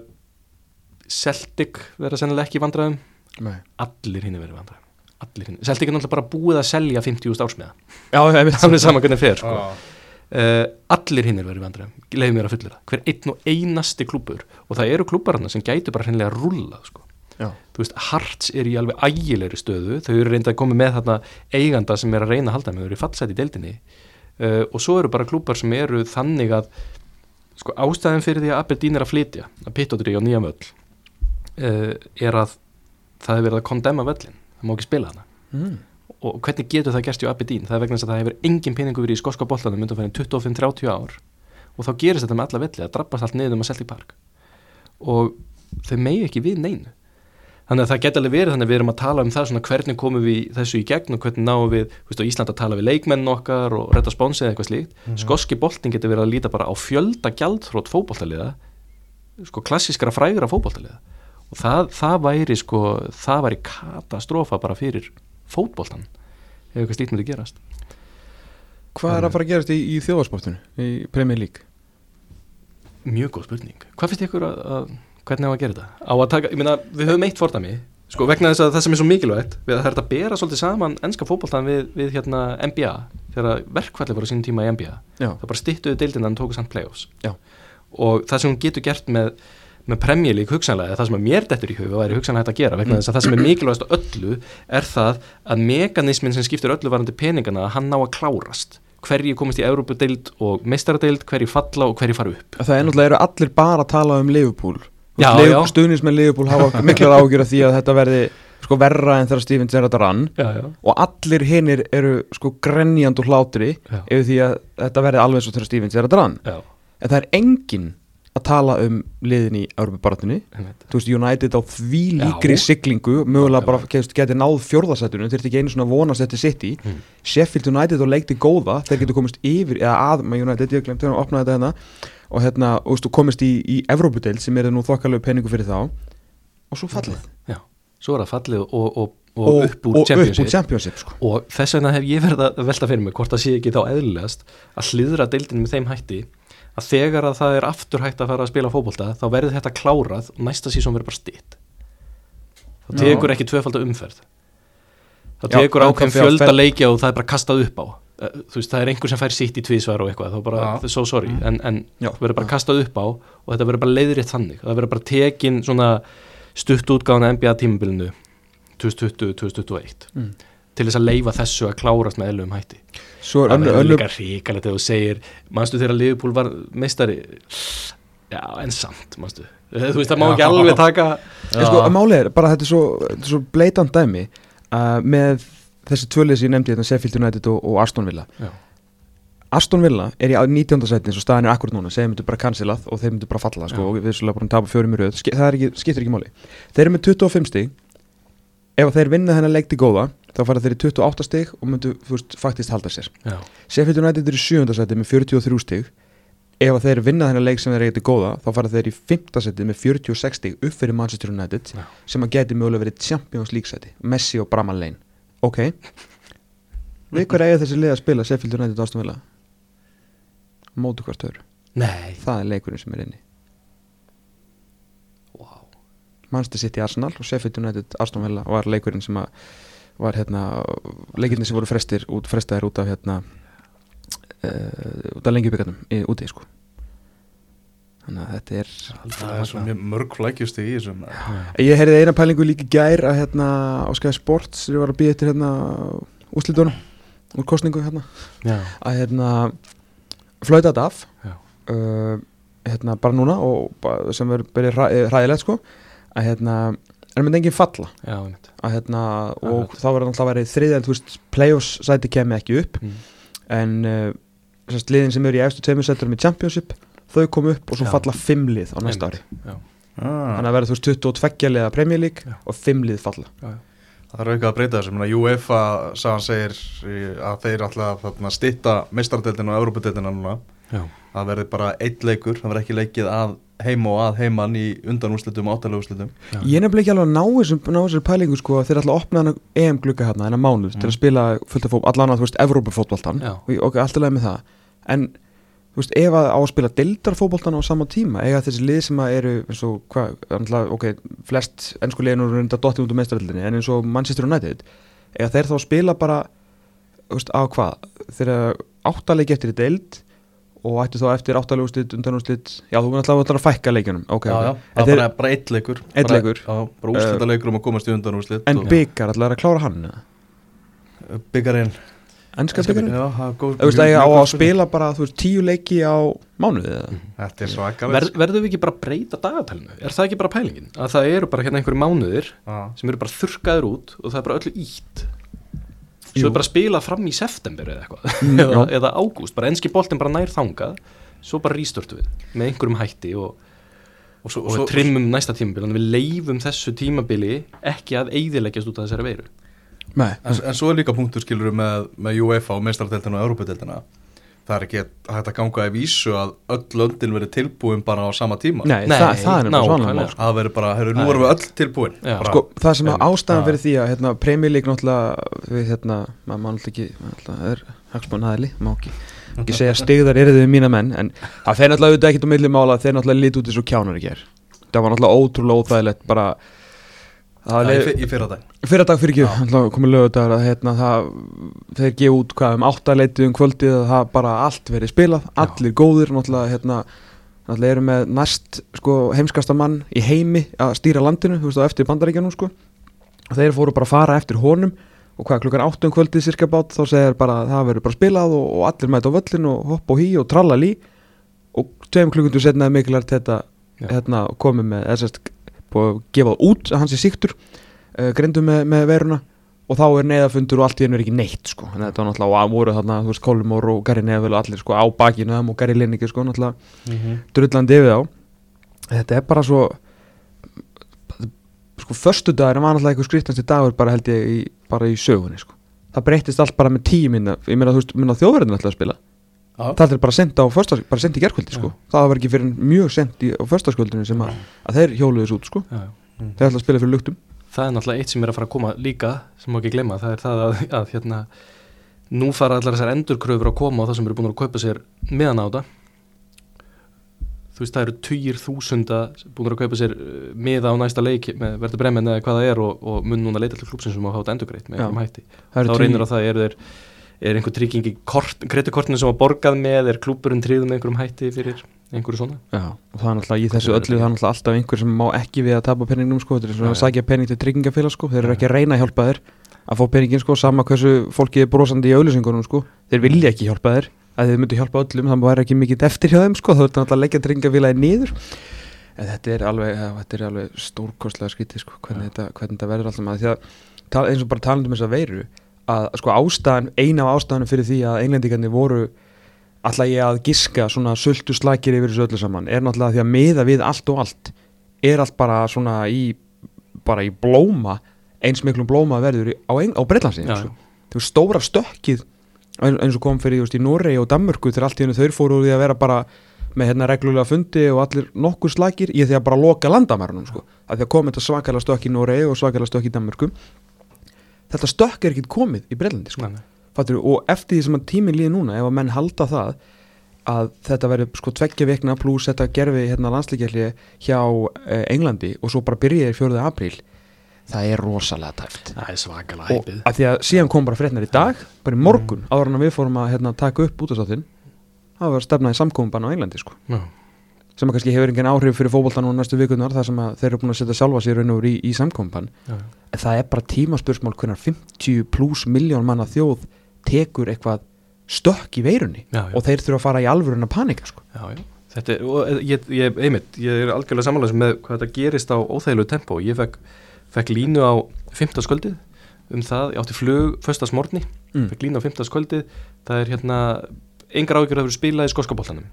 Celtic verða sennilega ekki vandræðum. Nei. allir hinn er verið í vandræðum. Allir hinn, Celtic er náttúrulega bara búið að selja 50.000 ársmiða, Já, það er saman hvernig fer sko. Já. Uh, allir hinn er verið vandræðum leiðum mér að fullur það, hver einn og einasti klúpur og það eru klúpar hann sem gætu bara hreinlega að rulla sko. Þú veist, Hearts er í alveg ægilegri stöðu, þau eru reynda að koma með þarna eiganda sem er að reyna að halda með þau eru í fallsæti í deildinni. Uh, og svo eru bara klúpar sem eru þannig að sko ástæðin fyrir því að Aberdeen er að flytja að Pittodri á nýja völl uh, er að það hefur verið að kondemma völlin, það má ekki spila hana mm. Og hvernig getur það gerst í Aberdeen það er vegna þess að það hefur engin peningu verið í skoska boltanum undan fyrir 25-30 ár. Og þá gerist þetta með alla velli, það drabbast allt niður um að Celtic Park. Og þau megi ekki við neinu. Þannig að það geta alveg verið þannig að við erum að tala um það svona hvernig komum við þessu í gegn og hvernig náum við, þú veist á Ísland að tala við leikmenn okkar og retta spónsið eða eitthvað slíkt. Skoski boltin getur verið að líta bara á fjölda gjaldþrótt fótboltaliða sko klassískara frægra fótboltaliða. Og það, það væri sko það væri katastrófa bara fyrir fótboltan ef eitthvað slíkt myndi gerast? Hvað er að fara að gerast í, í þjóðarsportinu, í Premier League? mjög góð spurning, hvað finnst ykkur að, að hvernig á að gera þetta? Á að taka, ég meina, við höfum eitt fordæmi, sko, vegna þess að það sem er svo mikilvægt við að það er að bera svolítið saman ennska fótboltan við, við hérna NBA þegar verkfalli voru sínum tíma í NBA Já, það bara styttuðu deildina en tóku samt playoffs. Já. og það sem hún getur gert með með League hugsanlega, það sem að mér dettur í huga væri hugsanlega hægt að gera, vegna þess að það sem er mikilvægast á öllu er það að mekanismin sem skiptir öllu varandi peningana, hann ná að klárast. Hverji komist í Európa-deild og meistaradeild, hverji falla og hverji fara upp. Það er náttúrulega eru allir bara að tala um Liverpool. Stuðnins með Liverpool hafa miklar ágjur af því að þetta verði sko verra en þegar Steven Gerrard rann. Já, já. og allir hinnir eru sko grenjand og hlátri Já. yfir því að þetta verði alveg svo þegar Steven Gerrard rann. En það er enginn að tala um liðin í einmitt. þú veist United á því líkri Já. siglingu mögulega bara geti, geti náð fjórðasættunum þeir ekki einu svona vonast eftir City Mm. Sheffield United og leikti góða þeir getur komist yfir, eða að með United ég glemt að opna þetta hérna og hérna, og veistu, komist í, í Evrópudeild sem er nú þokkalegu peningu fyrir þá og svo fallið Já, svo er það fallið og, og, og, upp úr og Championship Championship sko. og þess vegna hef ég verið að velta fyrir mig hvort það sé ekki þá eðlilegast að hliðra deildinu með þeim hætti að þegar að það er aftur hægt að fara að spila fótbolta þá verður þetta klárað og næsta sísón verður bara stitt þá tekur ekki tvöfalda umferð. Þá tekur en ákveðin að fjölda fel- leikja og það er bara kastað upp á. Eh, þú veist, það er einhver sem fær sitt í tvísvar og eitthvað, þá bara, það er so sorry en, en Já. verður bara kastað upp á og þetta verður bara leiðrétt þannig, það verður bara tekin svona stutt útgáðan NBA tímabilinu 2020-2021 Mm. Til þess að leifa þessu að klárast með eðlum hætti. Svo er önnur líka ríkalegt þegar þú segir manstu þegar Liverpool var meistari? Já, en samt manstu, þú veist, það má ekki alveg taka En sko, málið er, bara þetta er svo, svo bleitant dæmi uh, með þessi tvölið sem ég nefndi þetta Sheffield United og, og Aston Villa. Já. Aston Villa er í 19. sæti eins og staðan er akkurat núna, þeir myndu bara cancelað og þeir myndu bara falla sko, og við skulle bara tapa fjórum í röð. Ski, það ekki, skiptir ekki máli. Þeir eru með 25 stig ef þeir vinna þennan leik til góða þá fara þeir í 28 stig og myndu veist, faktist halda sér. Sheffield United eru í 7. sæti með 43 stig. Ef þeir vinna þennan leik sem þeir til góða þá fara þeir í 5. sæti með 46 stig upp fyrir Manchester United Já. sem að geti mögulega verið Champions League sæti. Messi og Bramall Lane. Ok. Við hver eiga þessi lið að spila Sheffield United Villa? Mótu hvert öðru. Nei. Það er leikurinn sem er inni wow. Manchester City Arsenal og Sheffield United Aston Villa var leikurinn sem að var hérna leikirni sem voru frestir út, frestaðir út af hérna uh, út af lengjubíkarnum úti sko. Þannig að þetta er Það er svo mjög mörg flækjusti í þessum ég heyrði eina pælingu líka í gær að hérna á Sky Sports sem ég var að býja eftir hérna úslitunum úr kostningu hérna já, að hérna flauta þetta af. Uh, hérna bara núna og sem verður eh, hræðilegt sko að hérna er myndi enginn falla já, að hérna og þá verður náttúrulega verið þriðja en þú veist play-offs sæti kemi ekki upp Mm. en uh, sérst liðin sem eru í eftir tveimur sæturum í Championship þau kom upp og svo Já. falla fimm lið á næsta ári ah, þannig að verður þú veist 22 liða Premier League Já. og fimm lið falla já, já. Það er eitthvað að breyta þessu, UEFA sagan segir að þeir alltaf þarna, stitta meistardeldina og já. það verður bara eitt leikur, það verður ekki leikið að heima og að heiman í undanúrslitum og áttalegúrslitum Já. ég er nefnilega ekki alveg að ná þessum ná þessari pælingu sko að þeir ætla að opna EM glugga hérna þennan mánuð til að spila fullt af fótbolta allan að þú veist Evrópufótboltan Já. og ég- ok, allt er leið með það. En þú veist ef að á að spila deildarfótboltan á sama tíma eiga þessi lið sem að eru eins og hvað, ok, flest ennsku liðin eru reynda dottið út úr meistaröldinni en eins og Manchester United eiga þeir þá að spila bara þú veist, á hvað, þeir áttalegi eftir í deild og ættu þá eftir áttalegu undanúrslit, já þú mun alltaf að fækka leikjunum. Ok, já, já, En það er bara, bara eitt leikur. Einn bara, leikur. já, bara úrslita leikur um að komast í undanúrslit En og byggar allar að klára hann eða? byggarinn Ennska byggarinn? Já, það er góð Þú veist að ég á að spila bara þú veist, tíu leiki á mánuði eða? Þetta er svakalega Ver, verðum við ekki bara breyta dagatælinu er það ekki bara pælingin? Að það eru bara hérna einhverju mánuðir sem eru bara þurrkaður út og það er bara öllu ítt. Svo er bara að spila fram í september eða eitthvað. Mm, eða, eða ágúst, bara enski boltin bara nær þangað. Svo bara rýsturtu við með einhverjum hætti og, og, Svo- og svo- við trimmum næsta tímabili að við leifum þessu tímabili ekki að eyðileggjast út af þessari veiru. Nei, En, en svo er líka punktur skilur með, með UEFA og meistardeltina og Európadeltina það er ekki hægt að ganga í vísu að öll löndin verið tilbúin bara á sama tíma. Nei, Nei, það, það er nákvæmlega. svona mál, það verið bara, herru, nú erum við öll tilbúin. Bara, sko, það sem Einmitt. ástæðan fyrir því að hérna, Premier League náttúrulega við hérna, maður náttúrulega ekki náttúrulega er hagsmann aðli, má ekki ekki segja stigðar eru þau mína menn en það fer náttúrulega auðvitað ekkert á milli mála þeir náttúrulega lít út eins og kjánar í ger það var náttúrulega ótrúlega óþægilegt bara það Já, var í, fyrra dag fyrir dag fyrir ekki. Komið lögudagur að hérna, það, þeir gefa út hvað um áttaleitið um kvöldið að það bara allt verið spilað, allir góðir náttúrulega, hérna, náttúrulega eru með næst sko, heimskasta mann í heimi að stýra landinu, þú veist á eftir bandaríkjanum sko. og þeir fóru bara að fara eftir honum og hvað klukkan áttum kvöldið cirka bát þá segir bara að það verður bara spilað og, og allir mæta á völlin og hopp og hí og tralla lí. Og tveim klukkundu setnaði mikilvægt þetta Já. hérna, komið með búið að gefa það út að hans er síktur uh, grindu með, með veruna og þá er neyðafundur og allt í hennu er ekki neitt sko. að þetta var náttúrulega og voru þarna, þú veist, Kolmór og Gary Neville og allir sko á bakinu og Gary Lineker sko, náttúrulega drullandi yfir þá þetta er bara svo sko, förstu dagur var náttúrulega eitthvað skrýtnasti dagur bara held ég í, bara í sögunni sko. það breytist allt bara með tíu minna ég meina, þú veist, minna þjóðverðin ætla að spila. Það er bara sent á förstas, bara sent í gerkvöldi sko. það var ekki fyrir mjög sent í, á förstaskvöldinu sem að, að þeir hjóluðu þessu út sko. þeir ætla að spila fyrir luktum. Það er náttúrulega eitt sem er að fara að koma líka sem má ekki glemma, það er það að, að hérna, nú fara allar þessar endurkröfur að koma á það sem eru búin að kaupa sér meðan á þetta. Þú veist það eru tugir þúsunda búin að kaupa sér uh, miða á næsta leik með verður bremmen eða hvað það er og, og mun núna leita til klúpsins sem á hátt endurgreitt með Það reynir á það, er, þeir, er einhver trygging í kreditkortinu sem var borgað með? Er klúpurinn tryggð með einhverjum hætti fyrir einhverju svona? Já, og það er náttúrulega í þessu öllu það er náttúrulega alltaf einhver sem má ekki við að tapa penningnum sko, þetta er svona að já. sækja penning til tryggingafélag sko, þeir eru ekki að reyna að hjálpa þér að fá penningin sko, sama hversu fólki er brosandi í auðlýsingunum sko, þeir vilja ekki hjálpa þér. Að þeir myndu hjálpa öllum, það væri ekki mikið eftir hjá þeim sko, þá er þetta náttúrulega að leggja tryggingafélagi niður ja, alltaf að sko ástæðan, eina af ástæðanum fyrir því að englendingarnir voru ætla ég að giska svona sultu slakir yfir þessu öllu saman er náttúrulega því að miða við allt og allt er allt bara svona í bara í blóma eins miklum blóma verður á, á Breitlandsin Já, sko. þú veist stóra stökkið eins og kom fyrir just, í Noregi og Danmörku þegar allt í hennu þau fóru því að vera bara með hérna reglulega fundi og allir nokkur slakir í því að bara loka landamærunum sko. að því að kom þetta svakalega stökk í Noregi og svakalega stökk í Danmörku þetta stökk er ekkit komið í Breitlandi sko. Og eftir því sem að tíminn líði núna ef að menn halda það að þetta verður sko tveggja vikna pluss þetta gerfi hérna landslíkjalli hjá eh, Englandi og svo bara byrjaði 4. apríl það er rosalega tæft það er svakalega og hæpið að því að síðan kom bara frétnar í dag bara í morgun, áður en við fórum að hérna, taka upp útastáttinn það var stefnað í samkominbann á Englandi sko Já. Sem að kannski hefur engin áhrif fyrir fótboltan og næstu vikunar þar sem að þeir eru búin að setja sjálfa sér raun og í, í samkominbann Já. en það er bara tímaspursmál hvernig 50 pluss miljón manna þjóð tekur eitthvað stökk í veirunni Já, já. og þeir þurfa að fara í alvörun að panika sko. Já, þetta er, og ég, ég, einmitt, ég er algjörlega samanlega með hvað þetta gerist á óþægilegu tempo. Ég fekk, fekk línu á fymtaskvöldið um það, ég átti flug föstasmórni, Mm. fekk línu á fymtaskvöldið, það er hérna, engar ágjör að vera spilað í skoskabóltanum.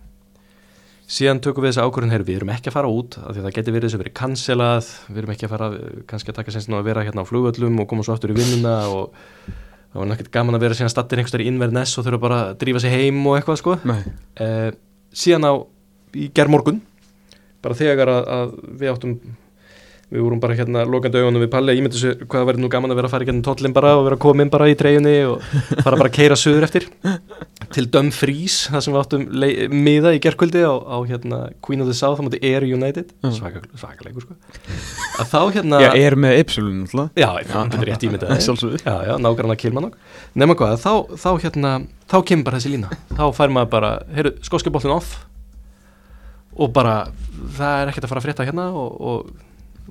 Síðan tökum við þessa ákvörðin, heyr, við erum ekki að fara út, af því að það geti verið þess að verið cancelað, við erum ekki að fara, eh, kannski að taka sens nú að vera hérna á flugöllum og koma svo aftur í vinnuna og það var náttúrulega gaman að vera síðan stattir einhverstað í Inverness og þurfa bara að drífa sig heim og eitthvað sko. Uh, síðan á í gerðmorgun bara þegar að, að við áttum við vorum bara hérna lokandi augunum við Palli ég myndi sér hvað verður nú gaman að vera að fara í gennum tollin bara og vera að koma inn bara í treyjunni og fara bara að keira söður eftir til Dumfries það sem við áttum miða í gerðkvöldi á, á hérna Queen of the South á móti Air United Já. svakalegur svaka sko að þá hérna Já, er með Ypsilon náttúrulega Já, það getur rétt. Sjálfsögðu. Já, já, nágrann að Kilmanok Nefna hvað, þá, þá hérna þá kemur bara þessi lína þá fær maður bara, heyrðu, skóski boltin off og bara það er ekkert að fara að frétta hérna og, og,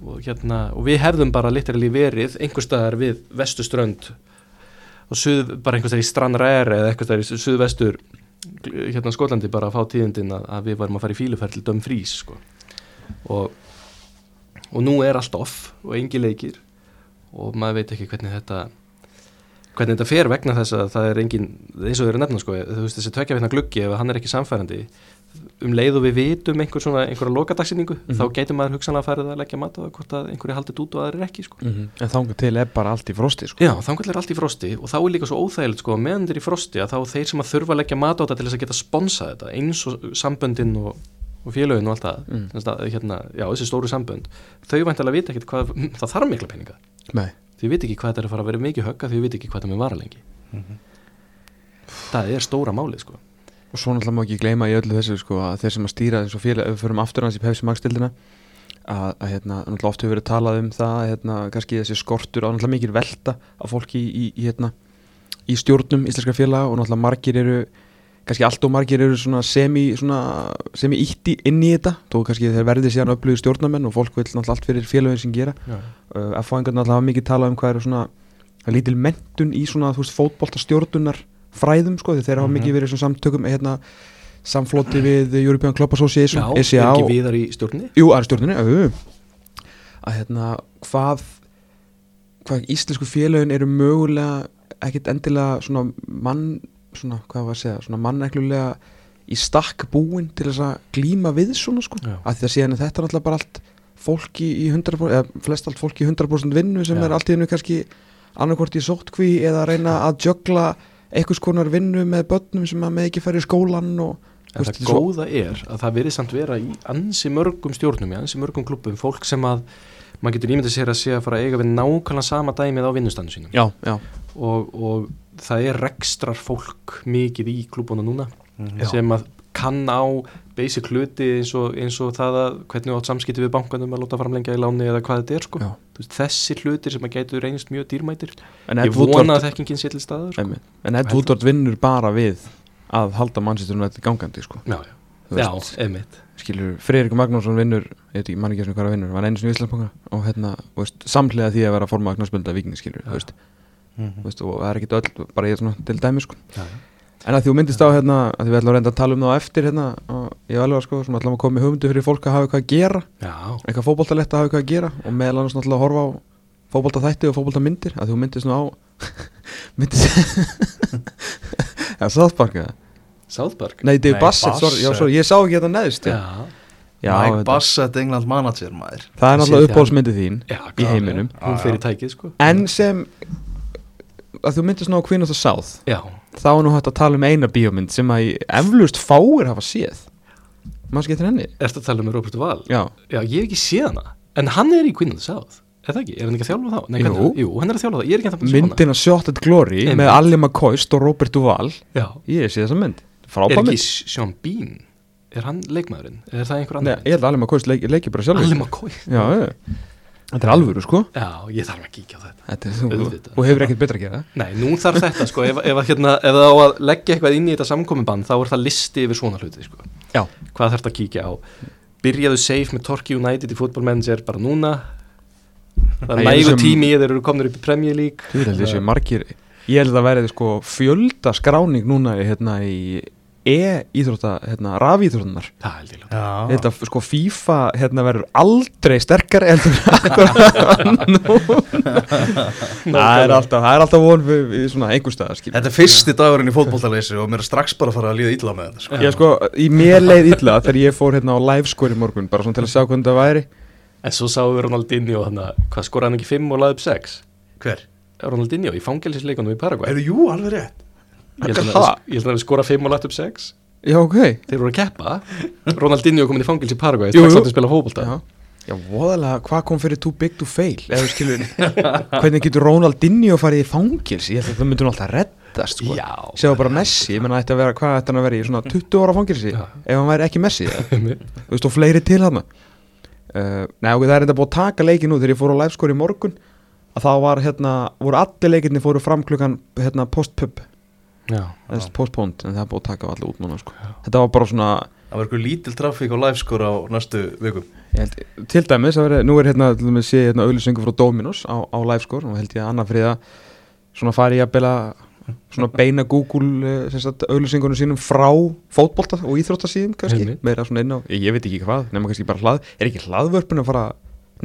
og hérna, og við hefðum bara literally verið einhver staðar við vestuströnd og suð, bara einhver staðar í Stranraer eða einhver staðar í suðvestur hérna Skotlandi bara að fá tíðindin að, að við varum að fara í fíluferð til Dumfries sko. og og nú er allt off og engi leikir og maður veit ekki hvernig þetta hvernig þetta fer vegna þess að það er engin eins og þeir eru nefna sko, þú veist þessi tvekja veitna gluggi ef hann er ekki samfærandi um leið og við vitum einhver svona, einhverja lokadagsýningu Mhm. þá gætum maður hugsanlega farið að leggja mat á það hvort að einhverju haldið út og aðrir ekki sko. -hmm. En þangað til er bara allt í frosti sko. Já, þannig er allt í frosti og þá er líka svo óþægilegt sko, meðan þeir í frosti að þá þeir sem að þurfa að leggja mat á þetta til þess að geta sponsað þetta eins og samböndin og, og félögin og allt það Mm. mm. að, hérna, já, þessi stóru sambönd þau væntalega vita ekkert hvað það þarf mikla peninga Nei. þau veit ekki hvað þetta er að fara að vera mikið högga þau veit ekki hvað þetta með vara lengi það er stóra málið sko Og svo náttúrulega má ekki gleyma í öllu þessu sko, að þeir sem að stýra eins og félag, ef við förum aftur hans í Pepsi Max stildina að, að hérna, náttúrulega oft hefur verið talað um það að, hérna, kannski þessi skortur á náttúrulega mikil velta af fólki í, í, í, hérna, í stjórnum íslenska félaga og náttúrulega margir eru kannski allt og margir eru svona semi, svona, semi ítti inn í þetta þó kannski þeir verði síðan upplöðu stjórnamenn og fólk vil náttúrulega allt fyrir félagin sem gera já. uh, F-fáingar náttúrulega hafa mikið talað um hvað eru svona lítil mentun í svona þú veist fótboltastjórnunar fræðum sko því þeir hafa Mhm. mikið verið í svona samtökum hérna samfloti við European Club Association Já, er SCA ekki og, viðar í stjórni jú, aðra stjórnunni uh, að hérna hvað hvað íslensku félagin eru mögulega ekkit endilega svona mann svona hvað var að segja svona manneklulega í stakk búin til þess að glíma við svona sko Já. að því að síðan er þetta náttúrulega bara allt fólki í 100% eða flest allt fólki í 100% vinnu sem Já. er allt í hennu kannski annarkvort í sótkví eða að reyna að jögla einhvers konar vinnu með börnum sem að með ekki fara í skólan og En það svo- góða er að það verið samt vera í ansi mörgum stjórnum, í ansi mörgum klubbum, fólk sem að maður getur ímyndið sér að sé að fara að eiga við nákvæmlega sama dæmið á vinnustandu sínum já, já, og, og það er rekstrar fólk mikið í klubbuna núna Já. sem að kann á basic hluti eins og, eins og það að hvernig átt samskipti við bankanum að láta framlengja í láni eða hvað þetta er sko Já. Þú veist, þessi hlutir sem að gætu reynist mjög dýrmætir En ég vona Woodward, að þekkingin sé til staðar sko. einmitt. en Ed Woodward vinnur bara við að halda mannsýttur með þetta gangandi sko. já, já, já, veist. einmitt skilur, Friðrik Magnússon vinnur ég veit ekki, mann ekki eins og hvað að vinnur, var einu sinni í Íslandsbanka og hérna, þú veist, samhliða því að vera formaða knarspölda vikingi, skilur, þú veist, þú veist og það er ekkit öll, bara ég er svona til dæmi, sko já, já. En að því þú myndist á, hérna, að því við ætlum að reynda að tala um það á eftir, hérna, og ég alveg, sko, svona ætlum að koma með hugmyndu fyrir fólk að hafa eitthvað að gera. Já, eitthvað fótboltalegt að hafa eitthvað að gera og meðal annars náttúrulega að horfa á fótboltaþætti og fótboltamyndir, að þú myndist nú á myndist Já, South Park eða? South Park? Nei, Dave Bassett, sorry, já, sorry, ég sá ekki þetta neðst já, Já, Mike Bassett, England manager maður. Það er náttúrulega já. uppáhaldsmyndið þín já í heiminum. Hún já. tækið sko. En sem að þú myndist nú á Queen of the South. Já, þá er nú hægt að tala um eina bíómynd sem að eflaust fáir hafa séð. Má skemmt henni? ertu að tala um Robert Wall Já, já, ég hef ekki séð hana. En hann er í Queen of the South. Er það ekki, er hann ekki að þjálfa þá? Nei, Jú. hvernig- jú, hann er að þjálfa það, ég er ekki að það myndina Shot at Glory Einmitt. með Ali McCoist og Robert Duvall. Já, Ég sé þessa mynd. Er Frábæð ekki mynd. Sean Bean? Er hann leikmaðurinn, er það einhver Nei, annar? ég held að Ali McCoist leiki, leiki bara sjálf Alli McCoy Já, já Þetta er alvöru, sko. Já, ég þarf að kíkja á þetta. Þetta er, og hefur ekkert betra að gera. Nei, nú þarf þetta sko, ef, ef, hérna, ef það á að leggja eitthvað inn í þetta samkominnband þá er það listi yfir svona hluti sko. Já. hvað þarf þetta að kíkja á? Byrjaðu safe með Torquay United í fútbolmanager bara núna. Það er nægu sem- tími þeir eru komnir upp í Premier League. Þú held þessi margir Ég held að verið sko fjölda skráning núna hérna, í E-íþrótta, hérna, rafíþróttunar það held ég ljótt Já, Þetta sko FIFA hérna verður aldrei sterkar heldur Það er alltaf, það er alltaf von við, við svona einhver skil Þetta er fyrsti dagurinn í fótboltaleysi og mér er strax bara að fara að líða illa með þetta sko. Ég sko, í mér leið illa þegar ég fór hérna á livescore í morgun bara svona til að sjá hvernig það væri. En svo sáum við Ronaldinho hann hvað skoraði hann ekki 5 og laði upp 6 Hver? Ronaldinho í fangelsisleikunum í Paraguay. Er jú, alveg rétt ég held að Ha? hann- ég held að hann skora 5 og laði upp 6 Já, ok. Þeir voru að keppa. Ronaldinho komin í fangils í Paraguay strax jú. átti að spila fótbolta. Já, já voðalega, hvað kom fyrir too big to fail eða skilur? Hvernig getur Ronaldinho farið í fangils ég held að það myndur alltaf reddast sko. Sjáðu bara Messi, ég menna ætti að vera hvað ætti hann að vera í? Svona 20 ára fangilsi ef hann væri ekki Messi þú veist og fleiri til hann uh, Nei, ok, það er enda búið að taka leikin nú þegar ég fór á livescore já, postponed, en það er búið að taka allir út núna sko. þetta var bara svona Það var eitthvað lítil trafík á livescore á næstu vikum. Ég held, til dæmis, það veri, nú er hérna, til dæmis sé hérna auðlýsingu frá Dominos á, á livescore og held ég að Anna Friða svona fari ég að bela svona beina Google eh, sem sagt, auðlýsingunum sínum frá fótbolta og íþróttasíðum kannski, meira svona inn á ég, ég veit ekki hvað, nema kannski bara hlað er ekki hlaðvörpun að fara,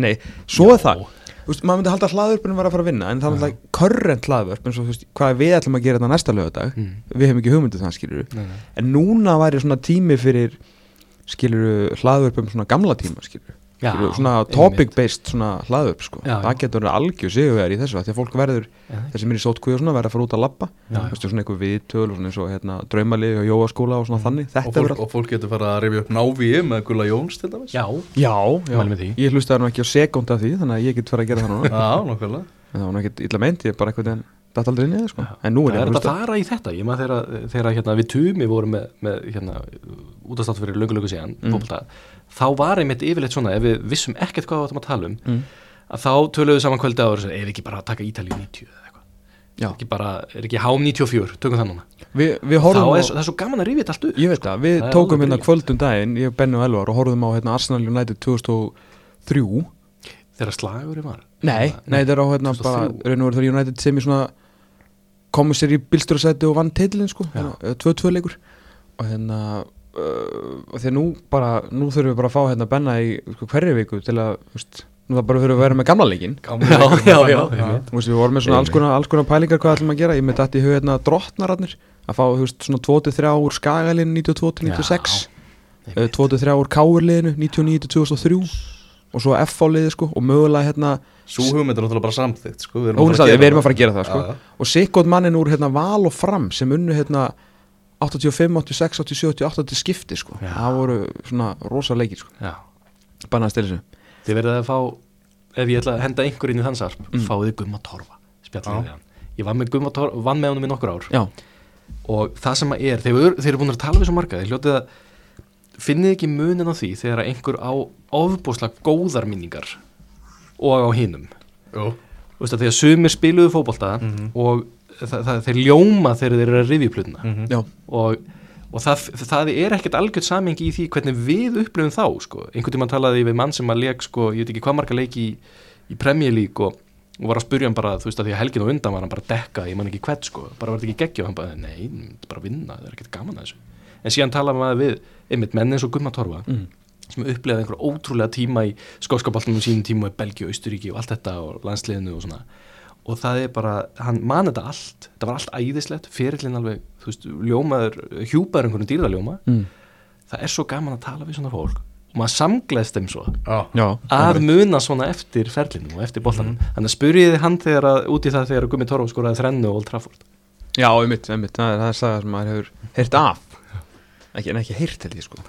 nei, svo er það veist, maður myndi halda að hlaðvörpunum var að fara að vinna en það Já. alltaf körrent hlaðvörp eins og þú veist, hvað við ætlum að gera þetta næsta lögadag Mm. við hefum ekki hugmyndið það skilur Nei, nei. en núna væri svona tími fyrir skilur hlaðvörpum svona gamla tíma skilur Já, svona topic based svona hlaðvörp sko. Já, það já. getur verið algjör sigurvegar í þessu af því að fólk verður, þessi í sótkvíu og svona verður að fara út að labba. Já, já. Veistu, svona einhver viðtöl og svona eins og hérna, draumalið og jóaskóla og svona þannig. Og þetta fólk, verður og fólk getur fara að rifja upp návíi með Gulla Jóns til dæmis. Já, ég hlustaði nú ekki á sekund af því þannig að ég get fara að gera það núna. Já, nokkulega en það var nú ekkert illa meint, ég er bara eitthvað en þetta aldrei inn í það sko. en nú er það ég er að þetta að hlusta. fara í þetta. Ég maður þegar, þegar hérna, við tumi vorum með, með hérna, útastátt fyrir löngu-löngu síðan Mm. fótbolta, þá var einmitt yfirleitt svona ef við vissum ekkert hvað við áttum að tala um mm. að þá töluðum við saman kvöldi áður ef ekki bara að taka Ítalíu 90 eða eitthvað? Já. ekki bara, er ekki HM 94, tökum það núna. Vi, við horfum er, á, svo- það er svo gaman að rífið allt upp. Ég veit það, við Það er tókum hérna kvöldum daginn ég, Benni og Elvar og horfum á hérna, Arsenal United 2003 þegar slagurinn var? Nei, nei, þetta er á hérna 2003. bara raun og verið þegar United sem í svona komið sér í bílstjórasæti og vann titlinn sko, Já. hérna, 2-2 leikur. Og hérna og því að nú bara, nú þurfum við bara að fá hérna Benna í sko, hverju viku til að, þú veist, nú það bara þurfum við að vera með gamla leikin Já, já, já. Þú veist, við vorum með svona alls konar, alls konar pælingar hvað ætlum að gera, ég með dætt í hug hérna drottnararnir, að fá, þú veist, svona 2-3 úr skagalinu 92-96 Já, 2-3 úr káurliðinu 99-2003 og svo F-fáliði sko og mögulega hérna Sú hugmynd er náttúrulega bara samþygt sko. Við er erum að fara að gera það sko. Og sikkot mannin úr hérna, val og fram sem unnu hérna 85, 86, 87, 88 til skipti sko. Já. það voru svona rosa leikir sko. já. banna að stila þessu þið verðið að fá ef ég ætla að henda einhver inn í þann sarp Mm. fáið Gumma Torfa spjallið Já. við hann ég var með Gumma Torfa, vann með honum í nokkur ár já, og það sem að er, þeir, þeir eru búin að tala við svo marga, þeir hljótið að finnið ekki munin á því þegar einhver á ofbúslega góðar minningar og á hinum Jú, Þú veist að að sumir spiluðu fótbolta Mhm. og það, það, þeir ljóma þegar þeir eru að rifja plötuna Mhm. Já, og, og það, það er ekkert algjört samengi í því hvernig við upplifum þá sko. einhvern tímann talaði við mann sem að leik sko, ég veit ekki hvað marga leiki í, í Premier League og, og var að spurja hann bara þú veist að því að helgin og undan var hann bara að dekka ég man ekki hvert sko, bara var þetta ekki geggja og hann bara, nei, þetta er bara að vinna, það er ekkert gaman að þessu en síðan talaði maður við, einmitt menn eins og Gumma Torfa mm. sem upplifaði einhver ótrúlega tíma í skóskabaltunum sínum tíma í Belgíu, Austuríki og allt þetta og landsliðinu og svona og það er bara, hann man þetta allt. Þetta var allt æðislegt, ferillin alveg þú veist, ljómaður, hjúpaður einhvern dýrðaljóma Mm. það er svo gaman að tala við svona fólk. Og maður samgleðst þeim svo. Já, Já, að muna svona eftir ferlinu og eftir boltanum, þannig að spurjiði hann þegar að, út í það þegar Gummi Torf skoraði þrennu og Old Trafford. Já, einmitt, einmitt, það er, það er saga sem maður hefur heyrt af. Ekki, En ekki heyrt held ég sko.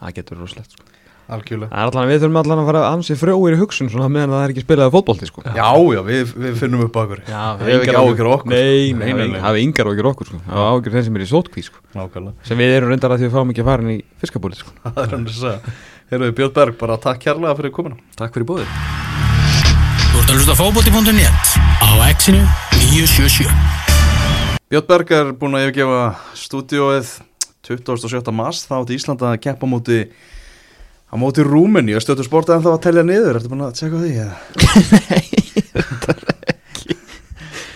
Það getur rosalegt sko algjörlega. Það er allan, við þurfum allan að fara ansið frjóir í hugsun svona meðan það er ekki spilaði fótbolti sko. Já, já, við, við finnum upp okkur. Já, Við hefum ekki áhyggjur af okkur, Nei, sko. nei, Nei, nei, nei, það er yngar af okkur sko. Það er áhyggjur þeir sem er í sótkví sko. Nákvæmlega, Sem við erum reyndar að því við fáum ekki að fara inn í fiskabúli sko. Það er hann að segja Herruði Björn Berg, bara takk kærlega fyrir komuna. Takk fyrir bóðið Þú ert að hlusta á fótbolti.net á exinu 977 Björn Berg er búin að yfirgefa stúdíóið 27. mars. Þá átti Ísland að keppa á móti á móti Rúmeni og stötu sportið en þá að telja niður, ertu búin að tjekka á því? Nei,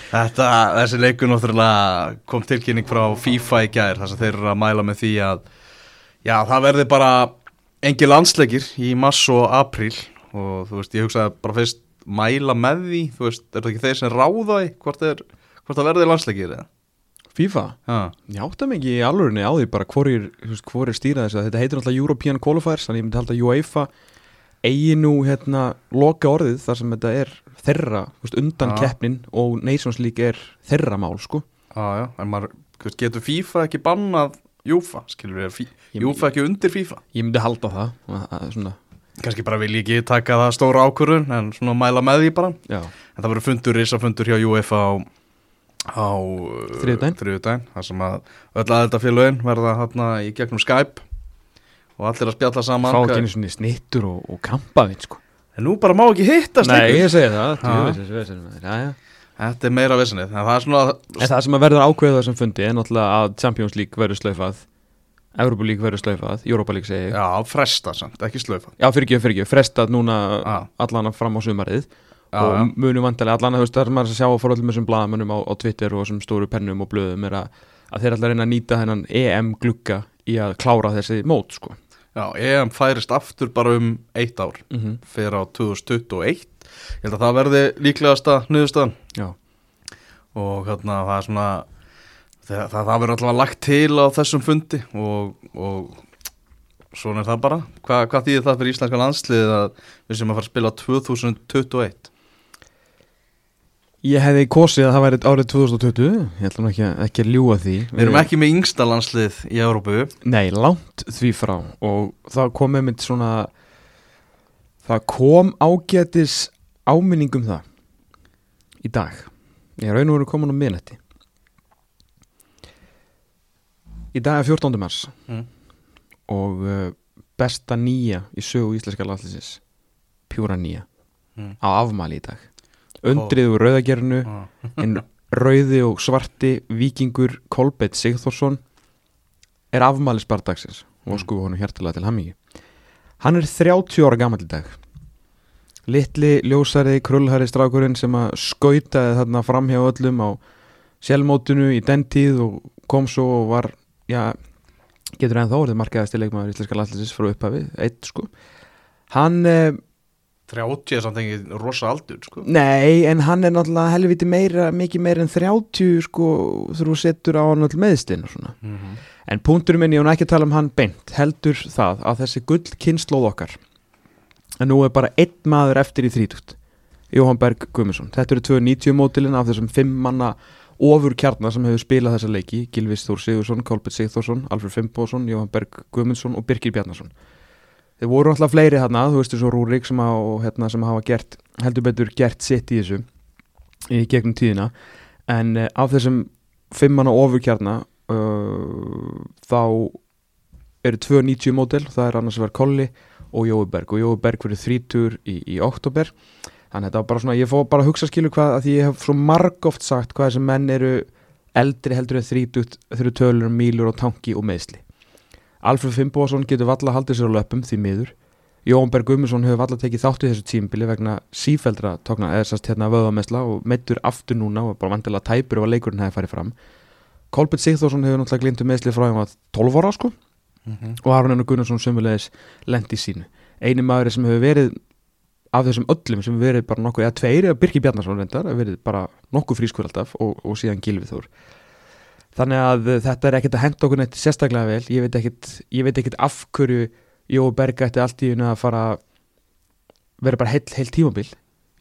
Þetta, þessi leikur náttúrulega kom tilkynning frá FIFA í gær þar sem þeir eru að mæla með því að já, það verði bara engi landsleikir í mars og apríl og þú veist, ég hugsaði bara fyrst mæla með því, þú veist, er það ekki þeir sem ráða því hvort, er, hvort það verði landsleikir eða? FIFA, Já, ég átta ekki í alvörinni á því bara hvorir, þú veist, hvorir stýra þessu þetta heitir alltaf European Qualifiers þannig ég myndi halda að UEFA eigi nú hérna loka orðið þar sem þetta er þeirra, þú veist, undan Já. keppnin og Nations League er þeirra mál sko. Já, já, en maður, veist, getur FIFA ekki bannað Júfa, skilur við, Júfa ekki undir FIFA? ég myndi halda það að, að, svona, Kannski bara vil ég ekki taka það stóra ákvörðun en svona mæla með því bara. Já, En það verður fundur, risafundur hjá UEFA á, á uh, þriðjudaginn, þar sem að öll aðeldafélögin verða hérna í gegnum Skype og allir að spjalla saman. Fá ekki einu svona snittur og, og kampaðinn sko. En nú bara má ekki hittast Nei, ég segi það. Þetta er meira vissinni, það er svona En það sem að verður ákveðið þessum fundi er náttúrulega að Champions League verður slaufað Europa League verður slaufað, Europa League segi Já, fresta samt, ekki slöfa Já, fyrir ekki, fyrir ekki, frestað núna Já. allan fram á sumarið Já, og já. munum vantilega allan að þú veist það er maður að sjá að fór öllum þessum blaðamönnum á, á Twitter og þessum stóru pennum og blöðum er að, að þeir að reyna að nýta hennan EM glugga í að klára þessi mót sko. Já, EM færist aftur bara um eitt ár. Mm -hmm. fyrir á 2021 Ég held að það verði líklegasta niðurstaðan. Já, og hérna það er svona það, það, það verður allavega lagt til á þessum fundi og, og svona er það bara. Hva, hvað þýðir það fyrir íslenska landslið að við sem að fara að spila 2021 Ég hefði kosið að það væri árið 2020 Ég ætla nú ekki, ekki að ljúga því. Við erum ekki með yngsta landslið í Európu Nei, langt því frá. Og það kom einmitt svona það kom ágætis áminning um það í dag. Ég raun og veru komin á miðnætti. Í dag er 14. mars. Mm. og uh, besta nýja í sögu íslenska landslýsins pjúra nýja. Mm. á afmæli í dag undrið úr rauðagerinu en rauði og svarti vikingur Kolbett Sigþórsson er afmæli spardagsins og sko honum hjertilega til hammingi hann er 30 ára gammal í dag. Litli ljósari krullhæri strákurinn sem að skautaði þarna fram hjá öllum á sjálfmótinu í den tíð og kom svo og var já, getur enn þá orðið markaðasti leikmaður íslenska landslýsins frá upphafi, eitt sko. Hann eh, 30 er samt engin rosa aldur sko. Nei, en hann er náttúrulega helviti meira, mikið meira en 30 sko, þú setur á hann all meðstinn og svona. mm -hmm. En punkturinn minni, ég hún ekki að tala um hann beint, heldur það að þessi gull kynnslóð okkar, en nú er bara einn maður eftir í þrítugt, Jóhann Berg Guðmundsson. Þetta eru 290 mótilinn af þessum fimm manna ofur kjarnar sem hefur spilað þessa leiki, Gilvis Þór Sigursson, Kolbett Sigþórsson, Alfred Fimboðsson, Jóhann Berg Guðmundsson og Birgir Bjarnason. Þeir voru alltaf fleiri hérna, þú veist þessu Rúrik sem, á, hérna, sem hafa gert, heldur betur gert sitt í þessu í gegnum tíðina. En uh, af þessum fimmana ofurkjarna uh, þá eru 290 mótel, það er annars að vera Kolli og Jói Berg. Og Jói Berg verið þrítur í, í oktober þannig að þetta var bara svona, ég fór bara að hugsa skilu hvað að því ég hef svo margóft sagt hvað þessi menn eru eldri heldur en þrítut þurru tölur, mílur og tanki og meðsli Alfred Fimboðsson getur valla haldið sér á löpum því miður. Jón Berg Gummarsson hefur valla tekið þátt í þessu tímbili vegna sífældra tókna eða sast hérna vöðamesla og meittur aftur núna og bara vantilega tæpur ef að leikurinn hefði farið fram. Kolbjörn Sigþórsson hefur náttúrulega glindu meðsli frá hann að 12 ára sko. Og Aron Einar Gunnarsson sömulegis lendi sínu. Eini maður sem hefur verið af þessum öllum sem hefur verið bara nokkuð eða tveir eða Birki Bjarnarsson reyndar hefur verið bara nokkuð frískur alltaf og, og síðan Gilvið Þór þannig að þetta er ekkert að henda okkur neitt sérstaklega vel. Ég veit ekkert, ég veit ekkert af hverju Jói Berg ætti allt í unna að fara vera bara heill, heill tímabil.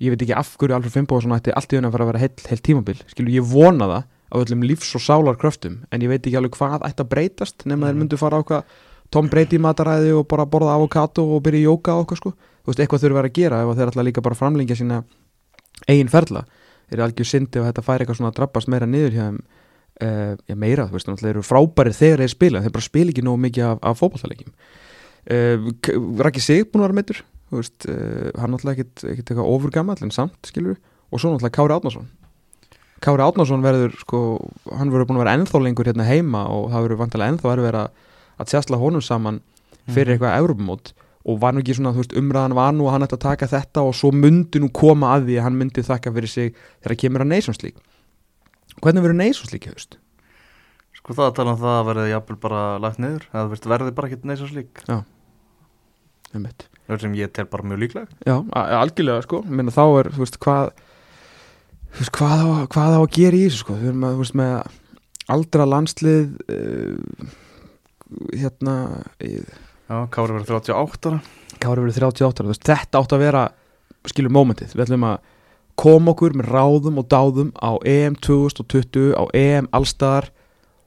Ég veit ekki af hverju Alfred Fimboðsson ætti allt í unna að fara að vera heill, heill tímabil. Skilur ég vona það á öllum lífs og sálar kröftum en ég veit ekki alveg hvað ætti að breytast nema þeir myndu fara á hvað Tom Brady mataræði og bara borða avokado og byrja í jóka og eitthvað sko. Þú veist, eitthvað þurfa að gera ef þeir ætla líka bara að framlengja sína eigin ferla. Þeir eru algjör syndi ef þetta færi eitthvað svona að drabbast meira niður hjá þeim uh, já meira, þú veist, þeir eru frábæri þegar þeir spila, þeir bara spila ekki nógu mikið af, af fótballtalegjum uh, Raki Sig búin að vera meittur þú veist, uh, hann náttúrulega ekkit, eitthvað ofurgamall en samt, skilur og svo náttúrulega Kári Átnarsson Kári Átnarsson verður, sko, hann verður búin að vera ennþá lengur hérna heima og það verður vantilega ennþá að, að tjastla honum saman fyrir eitthvað Európamót og var nú ekki svona, þú veist, umræðan var nú að hann ætti að taka þetta og svo myndi nú koma að því að hann myndi þakka fyrir sig þegar það kemur að Nations League hvernig verður Nations League, hefust? Sko það að tala um það að verði jafnvel bara lagt niður veist, verði bara ekkert neins og slík Um mitt. Það er sem ég tel bara mjög líklega. Já, algjörlega, sko, minna þá er, þú veist, hvað þú veist, hvað á, hvað á að gera í þessu, sko, við erum að, þú veist, með aldra landslið uh, hérna í- Já, Kári verður 38 ára. Kári verið 38 ára, þú veist, þetta átt að vera skilur mómentið, við ætlum að koma okkur með ráðum og dáðum á EM 2020, á EM allstaðar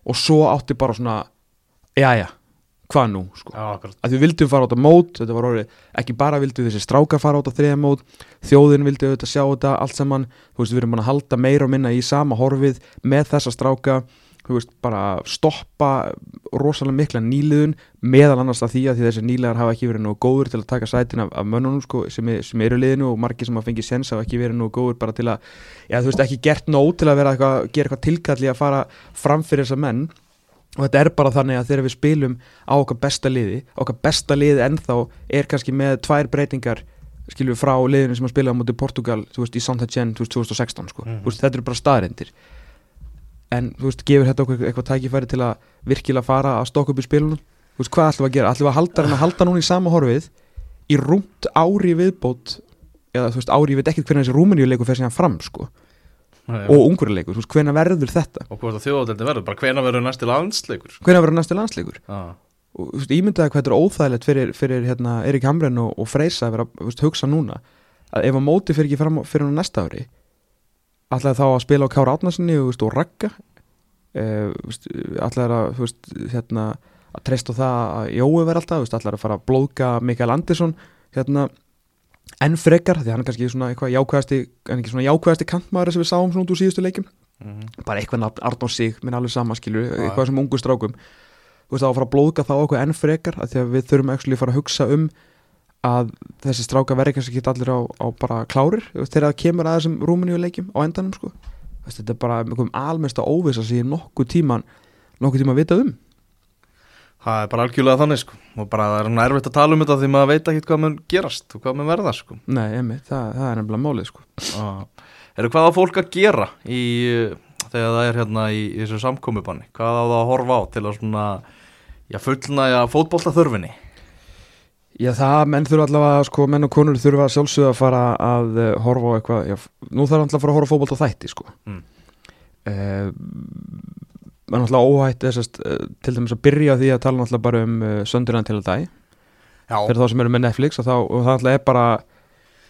og svo átti bara svona jæja, hvað nú sko. Já, að við vildum fara á þetta mót þetta var orðið, ekki bara vildum þessi strákar fara á þetta þriða mót, þjóðin vildi auðvitað sjá þetta allt saman, þú veist, við erum búin að halda meira og minna í sama horfið með þessa stráka veist, bara stoppa rosalega mikla nýliðun meðal annars að því að því þessi nýlegar hafa ekki verið nú góður til að taka sætin af, af mönnunum sko, sem, sem eru liðinu og margir sem hafa fengið sens hafa ekki verið nú góður bara til að já, veist, ekki gert nóg til að vera eitthvað, gera eitthvað tilkalli að fara fram fyrir þessa menn. Og þetta er bara þannig að þegar við spilum á okkar besta liði, okkar besta liði ennþá er kannski með tvær breytingar við frá liðinu sem að spila á móti Portugal, þú veist, í Santagen 2016 sko, þú veist, þetta eru bara staðrendir en þú veist, gefur þetta okkur eitthvað tækifæri til að virkilega fara að stokka upp í spilunum þú veist, hvað ætlum við að gera? ætlum við að halda hann að halda núna í sama horfið í rúmt ári viðbót eða þú veist, ári, ég veit ekkert hvernig þessi rúmeníuleikur fer síðan fram, sko, og, og ungurileikur þú veist, hvernig verður þetta? og hvort að þjóðadeldin verður bara hvena verður næsti landsleikur hvernig verður næsti landsleikur? Já, og þú veist, ímyndaði hvað þetta er óþægilegt fyrir, fyrir hérna, Erik Hamren og, og Freysa að vera þú veist, hugsa núna að ef að móti fyrir ekki fram fyrir hann næsta ári ætlaði þá að spila á Kára Átnarsinni og, Ragga. Uh, ætlaði að þú veist, hérna, að treysta það að Jói verði alltaf, ætlaði að fara að blóðka Mikael Andersson hérna, enn frekar, því hann er kannski svona eitthvað jákvæðasti, en ekki svona jákvæðasti kantmaður sem við sáum svona út úr síðustu leikjum. Mhm. bara eitthvað nafn Arnór Sig, minn alveg sama skilur Já, eitthvað sem ungu strákum. Þú veist, þá að fara að blóðga þá okkur enn frekar að því að við þurfum að fara að hugsa um að þessi stráka verði kannski ekki allir á, á bara klárir þegar það kemur að þessum rúmeníu leikjum á endanum sko. Veist, þetta er bara einhverjum almesta óvisa sem ég nokkuð tíman nokkuð tíma vitað um. Það er bara algjörlega þannig sko. Og bara það er erfitt að tala um þetta því maður veit ekki hvað mun gerast og hvað mun verða sko. Nei, emi, það, það er nefnilega málið sko. Eru hvað á fólk að gera í, þegar það er hérna í, í þessu samkomubanni? Hvað á það að horfa á til að svona já, fótbolta þörfinni Já, það, menn þurfa allavega, sko, menn og konur þurfa sjálfsögðu að fara að uh, horfa á eitthvað, já, nú þarf alltaf að fara að horfa á fótbolt á þætti, sko. Mm. Uh, menn alltaf óhætt, þessast, uh, til dæmis að byrja því að tala alltaf bara um Söndirland til að dæ, Já, fyrir þá sem eru með Netflix, þá, og það alltaf er bara,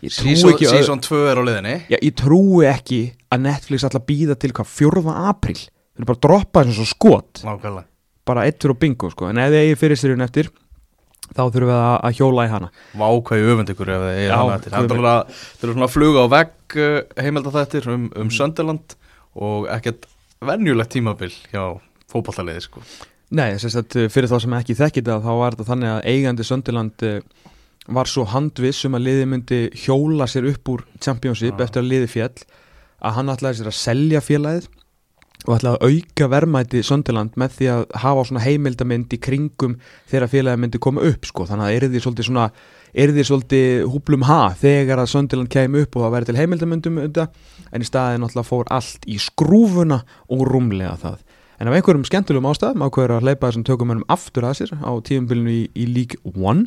ég trúi season, ekki, season 2 er á liðinni já, ég trúi ekki að Netflix alltaf býða til hvað, 4. apríl, þeir eru bara að droppa þessu skot, Nákvæmlega bara eittur og bingo, sko, en ef þið eigi fyrir þá þurfum við að, að hjóla í hana. Vákvæði öfund ykkur ef Já, er hana Það er það svona að fluga á vegg heimilda þettir um, um Sönderland og ekkert venjulegt tímabil hjá fótballtaliði sko. Nei, þess að fyrir þá sem ekki þekkir það þá var þetta þannig að eigandi Söndiland var svo handviss um að liði myndi hjóla sér upp úr Championship Já. eftir að liði fjall að hann ætlaði sér að selja félagið og ætlaði að auka verðmæti Söndiland með því að hafa svona heimildamind í kringum þegar félagið myndi koma upp sko. þannig að er því svolítið svona er því svolítið húplum ha þegar að Söndiland kemi upp og það væri til heimildamindum um en í staðið náttúrulega fór allt í skrúfuna og rúmlega það. En af einhverjum skemmtilegum ástæðum ákveður að hleypa þessum tökumennum aftur að sér á tíumbilinu í, í League One.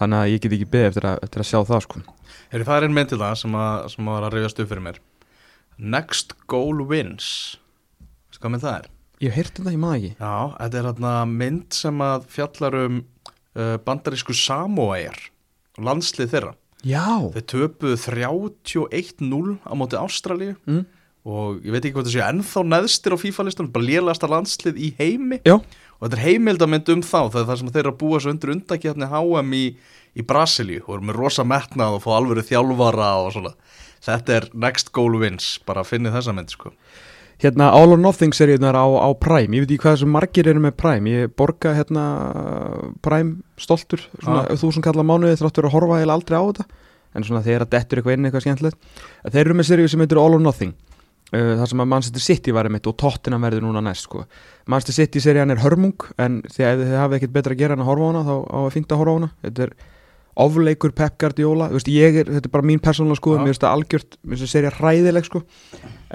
Þannig að ég get ekki beðið eftir, eftir að sjá það sko. Heyri, það einn mynd til það sem, að, sem að Next Goal Wins hvað mynd það er? Ég hef heyrt þetta, ég maður ekki. Já, þetta er hérna mynd sem að fjallar um uh, bandarísku Samoair landslið þeirra. Já, Þeir töpuðu 31-0 á móti Ástralíu mm. og ég veit ekki hvað það séu ennþá neðstir á FIFA-listunum, bara lélasta landslið í heimi. Já, og þetta er heimildamind um þá það er það sem þeir eru að búa svo undir undakefni HM í, í Brasilíu. Og eru með rosa metnað og fá alvöru þjálfara og svona. Þetta er next goal wins, bara finnið þessa mynd sko. Hérna All or Nothing seríunar á, á Prime, ég veit ekki hvað þessum margir eru með Prime, ég borga hérna Prime stoltur, svona Já. þúsund kalla mánuði þráttur að horfa heila aldrei á þetta. En svona þegar að dettur eitthvað inn eitthvað skemmtilegt. Þeir eru með seríu sem heitir All or Nothing. Uh, þar sem að Manchester City var einmitt og Tottenham verður núna næst sko. Manchester City serían er hörmung en þegar þið hafið ekkert betra að gera en að horfa á hana þá á að fínt að horfa á hana. Þetta er ofleikur Pep Guardiola veist, er, þetta er bara mín persónulega Já. mér finnst það algjört, mér finnst það serið hræðileg sko.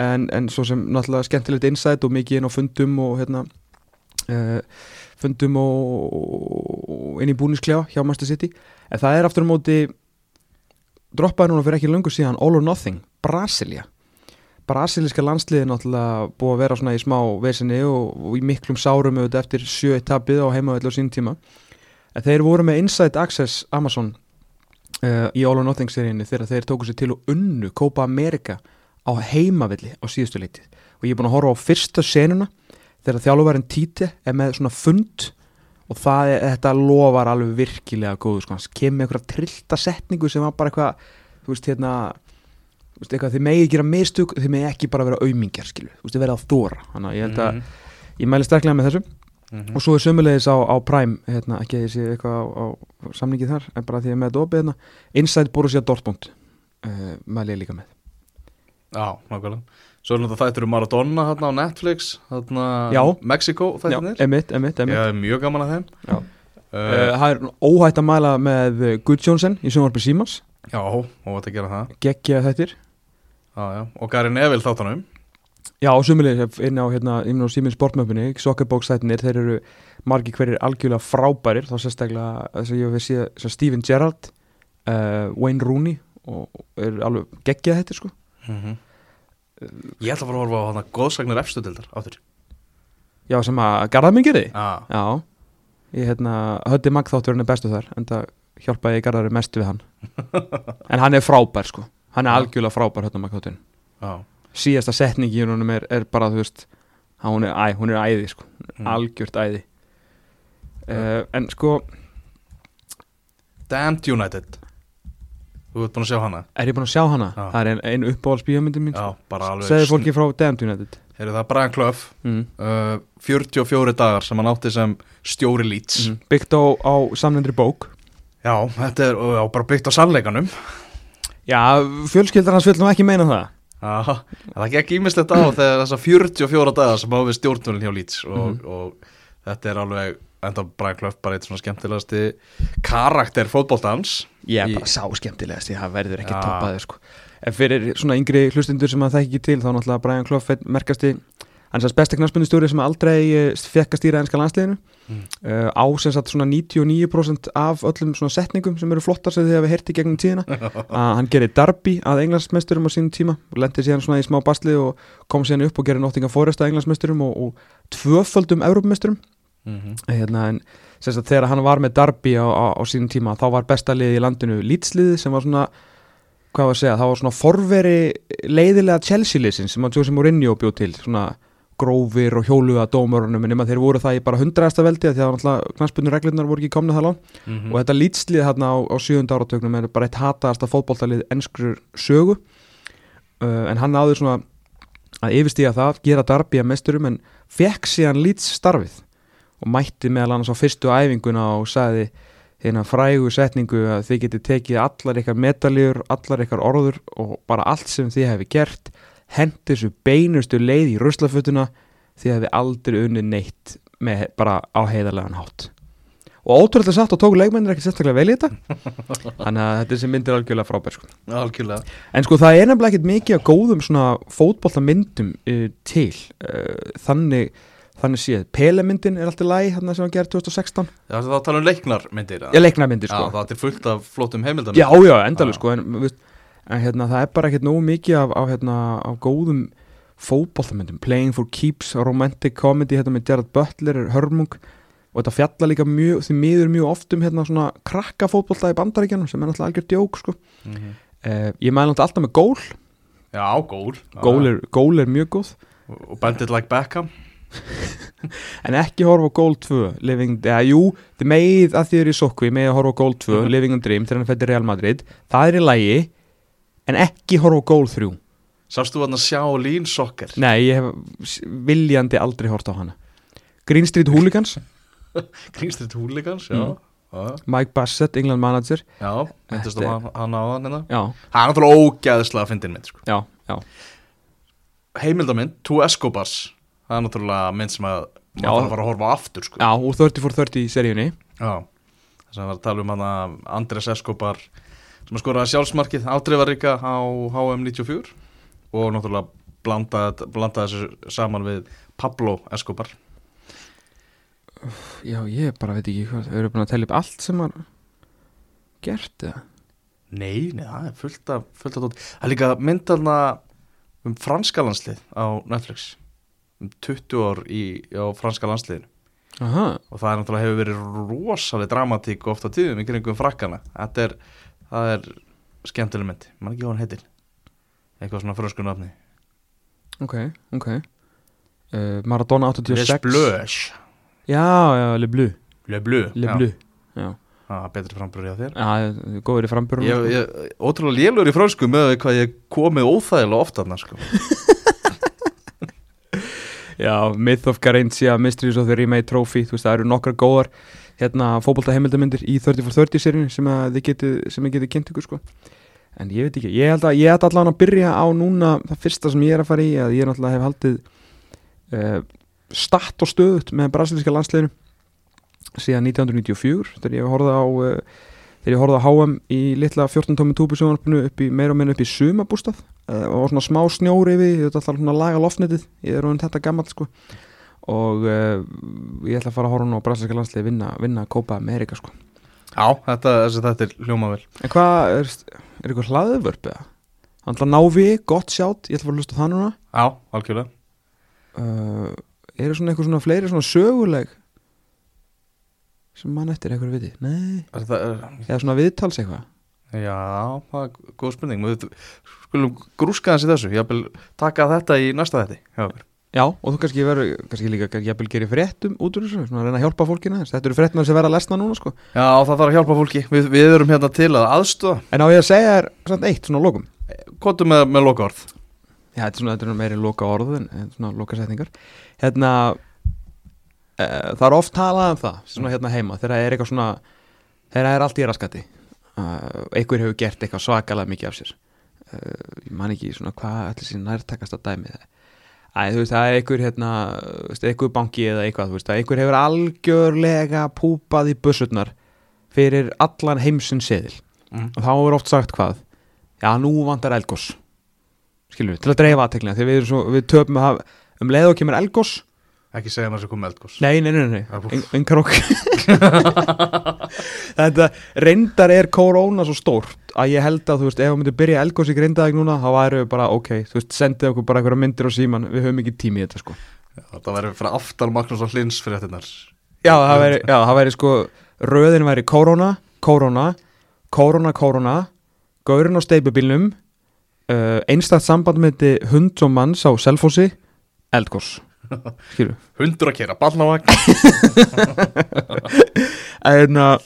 en, en svo sem náttúrulega skemmtilegt insight og mikið inn á fundum og hérna uh, fundum og, og inn í búnisklefa hjá Master City en það er aftur á móti droppaði núna fyrir ekki löngu síðan All or Nothing, Brasilia Brasilíska landsliði náttúrulega búið að vera svona í smá vesinni og, og í miklum sárum eftir sjö etapið á heimavelli á sín tíma en þeir voru með Inside Access Amazon uh, í All or Nothing seríunni þegar þeir tóku sér til og unnu Copa America á heimavelli á síðustu leitið og ég er búin að horfa á fyrsta senuna þegar þjálfurverðin Títi er með svona fund og það er, þetta lofar alveg virkilega góðu sko, hann kemur einhverja trillta setningu sem var bara eitthvað þú veist hérna þú veist, eitthvað, þið megi gera mistug þið megi ekki bara vera aumingjar skilu þú veist, þið verða að þóra þannig að ég held að ég mæli sterklega með þessu Mhm. og svo er sömulegis á, á Prime hérna, ekki að ég sé eitthvað á, á samningi þar en bara því að ég með þetta opið hérna Inside Borussia Dortmund uh, mæli ég líka með. Já, nákvæmlega. Svo er náttúrulega þættur um Maradona hérna á Netflix hérna. Mexico Já, þættirnir. emitt, emitt, Ég emitt er mjög gaman að þeim. Já. uh, uh, Það er óhætt að mæla með Gudjónsson í sjónvarpi Símans. Já, og þetta gera það. Geggja þettir já, já. Og Gary Neville þáttanum Já, og sömulegis inn á, hérna, á Símins sportmöpunni Sokkerbóks þættinir, þeir eru margir hverjir algjörlega frábærir þá sérstaklega þess að ég hef séð Steven Gerrard uh, Wayne Rooney og eru alveg geggja þettir sko. Ég ætla að fara að horfa á hana góðsagnir efstu dildar áttur Já, sem að Garðarminn gerði Já, Já, ég hérna höfði magþátturinn er bestu þar en það hjálpaði ég Garðari mest við hann. En hann er frábær sko. Hann er algjörlega frábær höfði magþátturinn já síðasta setningi í honum er, er bara þú veist að hún er, æ, hún er æði sko. Mm. algjört æði. Uh, en sko Damned United. Þú ert búin að sjá hana? Er ég búin að sjá hana? Já. það er ein, ein uppáhaldsbíómyndin mín Já, bara alveg segði fólki frá Damned United. Heyrðu það Brian Clough. Mm. uh, 44 dagar sem hann átti sem stjóri Leeds. Mm. byggt á, á samlendri bók. Já, þetta er já, bara byggt á sannleikanum. Já, fjölskyldar hans vill nú ekki meina það Já, það gekk ímislegt á þegar þessar 44 dagar sem á við stjórnvölinn hjá Leeds og, Mhm. og þetta er alveg enda Brian Clough bara eitt svona skemmtilegasti karakter fótboltans ég er Í- bara sá skemmtilegast því það verður ekki Já. toppaði sko en fyrir svona yngri hlustundur sem að það ekki til þá náttúrulega Brian Clough einn merkasti hans að besti knarspundistjóri sem aldrei uh, fekk að stýra ennska landsliðinu Mm. uh, á sem sagt svona 99% af öllum svona setningum sem eru flottar sem þið hafa heyrti gegnum tíðina að hann gerir Darby að englandsmeisturum á sínum tíma og lendi síðan svona í smá basli og kom síðan upp og gerir Nottingham Forest að englandsmeisturum og, og tvöföldum Evrópumeisturum mm -hmm. hérna, en sem sagt, þegar hann var með Darby á, á, á sínum tíma þá var besta liðið í landinu Leedsliðið sem var svona hvað var að segja, það var svona forveri leiðilega Chelsea-liðsin sem að Jose Mourinho bjóð til svona grófir og hjóluga dómurunum en þeir voru það í bara hundraðasta veldi því að náttúrulega knastbundu reglurnar voru ekki komna það langt. Mhm. og þetta lýtslið hérna á, á sjöunda áratögnum er bara eitt hataðasta fótboltalið ennskur sögu. Uh, en hann náði svona að yfirstíga það, gera darbi að mesturum en fekk síðan lýts starfið og mætti meðal annars á fyrstu æfinguna og sagði hérna frægu setningu að þið getið tekið allar ykkar medaljur, allar ykkar orður og bara allt sem þið hefði gert hendi þessu beinustu leið í ruslafötuna þið hefði aldrei unni neitt með bara á heiðarlegan hátt. Og ótrúlega satt og tóku leikmennir ekki sérstaklega vel í þetta. Þannig að þetta sem myndir algjörlega frábær sko. algjörlega. En sko það er nefnilega ekkert mikið af góðum svona fótbollamyndum uh, til. Uh, þannig þannig séð, Pelemyndin er alltaf læg hérna sem var gerð 2016 Já, það að tala um leiknarmyndir ég leiknarmyndir Já, sko það er fullt af flottum heimildan Já, já, endalur Já. sko en, veist, en hérna, það er bara ekkert nógu mikið af, af, hérna, af góðum fótbollamyndum Playing for Keeps, romantic comedy hérna með Gerard Butler, er hörmung. Og þetta fjalla líka mjög, því miður mjög oft um hérna svona krakka fótbolla í bandaríkjanum sem er náttúrulega algjör djók sko. Mhm. eh, Ég mæla náttúrulega alltaf með gól. Já, gól. Gól er, gól er mjög góð. Og og Bend It Like Beckham. En ekki horfa á Gold 2 Living, eða jú, þið megið að þið eru í sokku megið að horfa á Gold 2, Mhm. Living on Dream þegar hann fættir Real Madrid, það er í lægi en ekki horfa á Gold 3 Sást þú hann að sjá Lín Sokker Nei, ég hef viljandi aldrei hort á hana. Green Street Hooligans. Kringstrit Húligans, já. Mm. Mike Bassett, England manager. Já myndist á er- hann, hann á hann hérna? Já, Það er náttúrulega ógæðislega að fyndin mynd sko. já, já. Heimildamynd, Two Escobars. Það er náttúrulega mynd sem að maður þarf að fara að horfa aftur sko. Já, úr 30 for 30 í seríunni. Já, þess að var að tala um hann að Andres Escobar sem að skoraði sjálfsmarkið ádreifaríka á HM 94 og náttúrulega blandaði, blandaði þessu saman við Pablo Escobar. Já, ég bara veit ekki hvað Þau eru búin að tellja upp allt sem var gert eða? Nei, nei, það er fullt af, fullt af dót. Það er líka myndalna um franska landslið á Netflix. Um 20 ár í, á franska landsliðinu. Aha, og það er náttúrulega hefur verið rosaleg dramatík ofta tíðum í kringum frakkana. Þetta er, það er skemmtileg mynd, mann ekki hvað hann heitir. Eitthvað svona frösku nafni. Ok, ok. Uh, Maradona Les 86 Bleus. Já, já, Le Bleu. Le Bleu, Le já. Bleu Já, Það er betri framburður hjá þér. Já góður í ég, ég, Ótrúlega lélur í frösku með hvað ég komið óþægilega ofta sko. Já, Myth of Carinthia, Mysteries of the Remade Trophy Þú veist, það eru nokkrar góðar hérna fótbolta heimildamindir í 30 for 30 seríun sem þið getið, kynnt ykkur sko. En ég veit ekki, ég held að ég ætla allan að byrja á núna það fyrsta sem ég er að fara í að ég náttúrulega hef haldið uh, statt og stöðut með brasilíska landsliðinu síðan 1994 þegar ég horfði á uh, þegar ég horfði á HM í litla 14 tómi túbusjónarpinu upp í meira og minna upp í sumabústað uh, og var svona smá snjóri við, ég ætla alltaf svona laga loftnetið ég er orðin þetta gammal sko og uh, ég ætla að fara að horfa nú á brasilíska landslið vinna, vinna Copa America sko. Já, þetta, þessi, þetta er hljóma vel. En hvað, er, er eitthvað hlaðvörp eða? Ætla að ná við, gott sjátt, ég ætla að fara að hlusta á það núna. Já, algjörlega. Uh, eru svona eitthvað svona fleiri svona söguleg sem mann eftir eitthvað viti? Nei, Er það, er, eða svona viðtals eitthvað? Já, það er góð spurning. Skulum grúska hans í þessu. Ég vil taka þetta í næsta þetti Já, og þú kannski verður, kannski líka vil gera fréttum út úr þessu, svona að reyna að hjálpa fólkina þess þetta eru fréttum sem verða að lesna núna sko. Já það þarf að hjálpa fólki. Við, við erum hérna til að aðstöða en á ég að segja þér samt eitt svona lokum? Kvotum með, með loka orð já, þetta er svona, þetta er meiri loka orð en svona loka setningar hérna uh, það er oft talað um það svona hérna heima, þegar það er eitthvað svona þegar það er allt í raskati uh, einhver hefur gert eitthvað svakalega mikið af sér. Uh, Æ, þú veist, það er einhver hérna, einhver banki eða eitthvað, þú veist, einhver hefur algjörlega púpað í bussurnar fyrir allan heimsinn seðil mm. og þá er oft sagt hvað já, nú vantar elgos skilur við, til að dreifa aðteklina því við, svo, við töpum að um leið og kemur elgos Ekki segja maður sem komið eldgós nei, nei, nei, nei, er nei. engar okk þetta reyndar er korona svo stórt að ég held að þú veist, ef við myndum byrja elgos í grindaðeg núna, þá væru við bara, ok þú veist, sendið okkur bara einhverja myndir á síman við höfum ekki tími í þetta, sko. Það verður fyrir aftan Magnús og Hlins fyrir þetta já, það væri, já, það væri sko röðin væri korona, korona korona, korona gaurinn á steipubílnum uh, einstætt samband með þetta hund og manns á selfósi skilur Hundur að kera, ballnavagn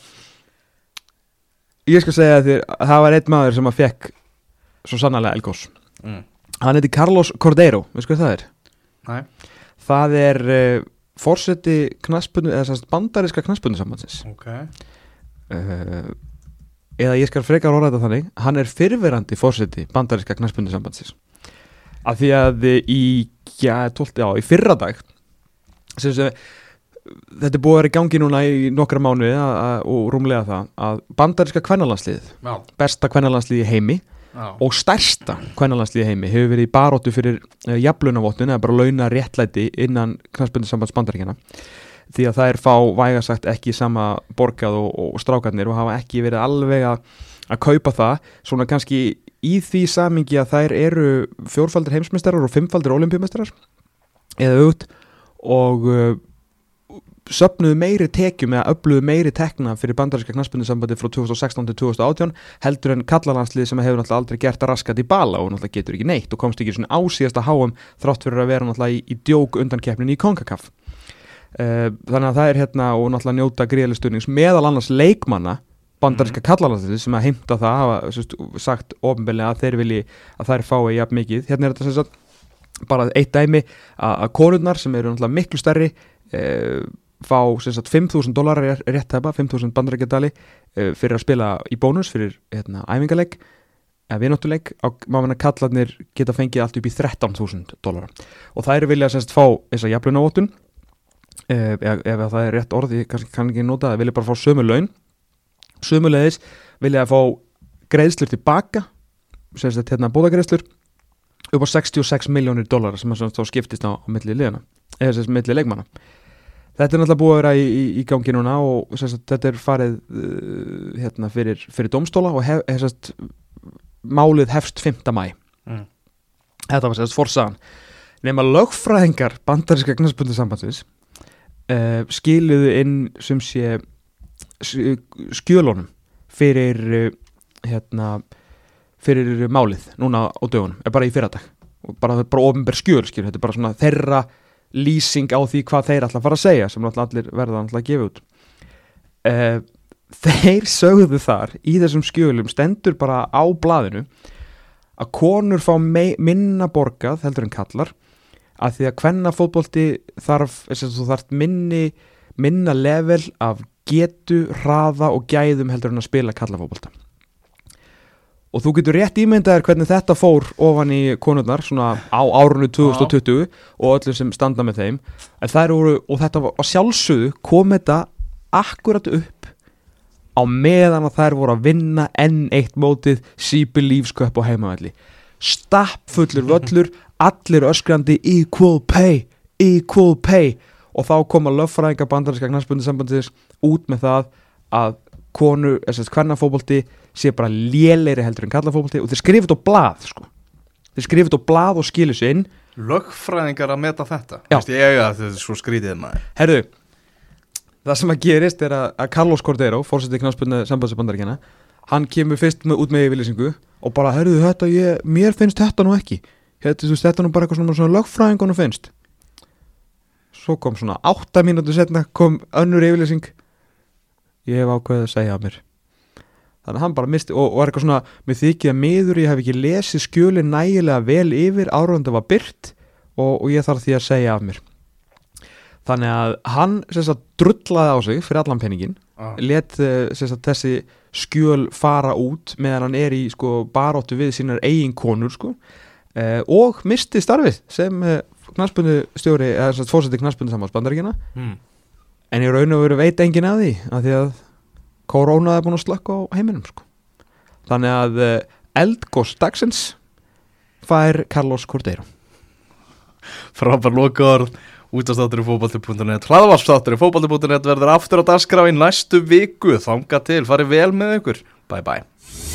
ég skal segja þér að það var einn maður sem að fekk svo sannarlega eldgos. Mm. hann heiti Carlos Cordeiro, veist hvað það er? Nei, það er uh, fórseti eða sérst bandariska knaspunni sambandsins ok. Uh, eða ég skal frekar orða þetta þannig hann er fyrverandi fórseti bandariska knaspunni sambandsins af því að í, já, 12, já, í fyrra dag sem sem þetta er búið að vera í gangi núna í nokkra að- og rúmlega það að bandariska kvennalandsliðið Já, besta kvennalandsliðið í heimi já, og stærsta kvennalandsliði heimi hefur verið í baróttu fyrir uh, jafnlunavottun eða bara launa réttlæti innan knastbundu sambands bandaríkjana því að það er fá vægasagt ekki sama borgað og, og strákarnir og hafa ekki verið alveg að, að kaupa það. Svona kannski í því samingi að þær eru fjórfaldir heimsmeistarar og fimmfaldir olimpíumeistarar eða auðvitað og uh, söpnuðu meiri tekjum eða öfluðu meiri tekna fyrir bandaríska knaspunni sambandi frá 2016 til 2018 heldur en kallalandslið sem hefur náttúrulega aldrei gert að raskat í bala og náttúrulega getur ekki neitt og komst ekki svona ásíðasta háum þrátt fyrir að vera náttúrulega í, í djók undankeppnin í Konkakaf uh, þannig að það er hérna og náttúrulega njóta gríðalisturnings meðal annars leikmanna bandaríska mm. kallalandslið sem að heimta það hafa sérst, sagt ofinbellega að þeir vilji að þær fái jafn mikið hérna er þetta bara eitt dæmi að, að konurnar sem eru náttúrulega miklu stærri uh, fá sem sagt 5.000 dólar er rétt tæpa, 5.000 bandarækjadali uh, fyrir að spila í bónus fyrir hérna, æfingaleg eða vináttuleik á maður kallarnir geta fengið allt upp í 13.000 dólar og það eru vilja sagt fá þessa jafnlunavóttun uh, ef, ef það er rétt orð, ég kannski kann ekki nota það, vilja bara fá sömu laun. Sömulegis vilja fá greiðslur tilbaka sagt hérna bóðagreiðslur upp á 66 miljónir dólar sem að þá skiptist á, milli sagt milli leikmanna Þetta er náttúrulega búið að vera í, í, í gangi núna og sagt, þetta er farið uh, hérna, fyrir, fyrir domstóla og hef, hef, sagt, málið hefst 5. mæ. Mm. Þetta var sérst forsaðan. Nefn að lögfræðingar bandaríska knæspundu sambandsins uh, skiluðu inn sem sé skjölunum fyrir, uh, hérna, fyrir málið núna á dögunum, er bara í fyrradag. Bara, bara ofinber skjöl, skil, þetta er bara svona þeirra lýsing á því hvað þeir að fara að segja sem allir verða náttúrulega að gefa út. Uh, þeir sögðu þar í þessum skjölum stendur bara á blaðinu að konur fá minna borgað heldur en kallar að því að hvenna fótbolti þarf, þarf minni minna level af getu, hraða og gæðum heldur en að spila kallafótbolta og þú getur rétt ímyndaðir hvernig þetta fór ofan í konurnar svona á árunni 2020 Já. og öllum sem standa með þeim. Eru, og þetta var sjálfsögðu kom þetta akkurat upp á meðan að þær voru að vinna enn eitt mótið sípi lífsköp og heimavalli stappfullur völlur allir öskrandi equal pay equal pay. Og þá koma löffræðinga bandarinska knarspundi sambandis út með það að konu, þess að hvernig fókbólti sé bara léleiri heldur en kallafókbólti og þeir skrifit á blað sko. þeir skrifit á blað og skilir sér inn. Lögfræðingar að meta þetta. Vist ég að þetta er svo skrítið maður. Herðu, það sem að gerist er að, að Carlos Cordero, fórsetið knarspunni sambandsbandaríkjana, hann kemur fyrst með, út með yfirlýsingu og bara, herðu þetta ég, mér finnst þetta nú ekki. Þetta, veist, þetta nú bara eitthvað svona, svona lögfræðingunum finnst. Svo kom svona 8 mínútur setna kom önnur yfirlýsing. Ég hef ákveðið að segja að mér þannig að hann bara misti og, og er eitthvað svona með þykið að miður ég hef ekki lesið skjöli nægilega vel yfir árundu var byrt og, og ég þarf því að segja af mér þannig að hann sagt, drullaði á sig fyrir allan peningin ah. let sagt, þessi skjöl fara út meðan hann er í sko, baróttu við sínar eigin konur sko, eh, og misti starfið sem eh, knarspunni stjóri eða fórseti knarspunni samhansbandaríkina hmm. en ég raun og veru veit engin að því að því að korona er búin að slökka á heiminum sko. þannig að uh, eldgóðs dagsins fær Carlos Cordeiro Frábær lokaður útastáttur í fókbalti.net hlaðvarpstáttur í fókbalti.net verður aftur á dagskrá í næstu viku. Þanga til, farið vel með ykkur. Bye bye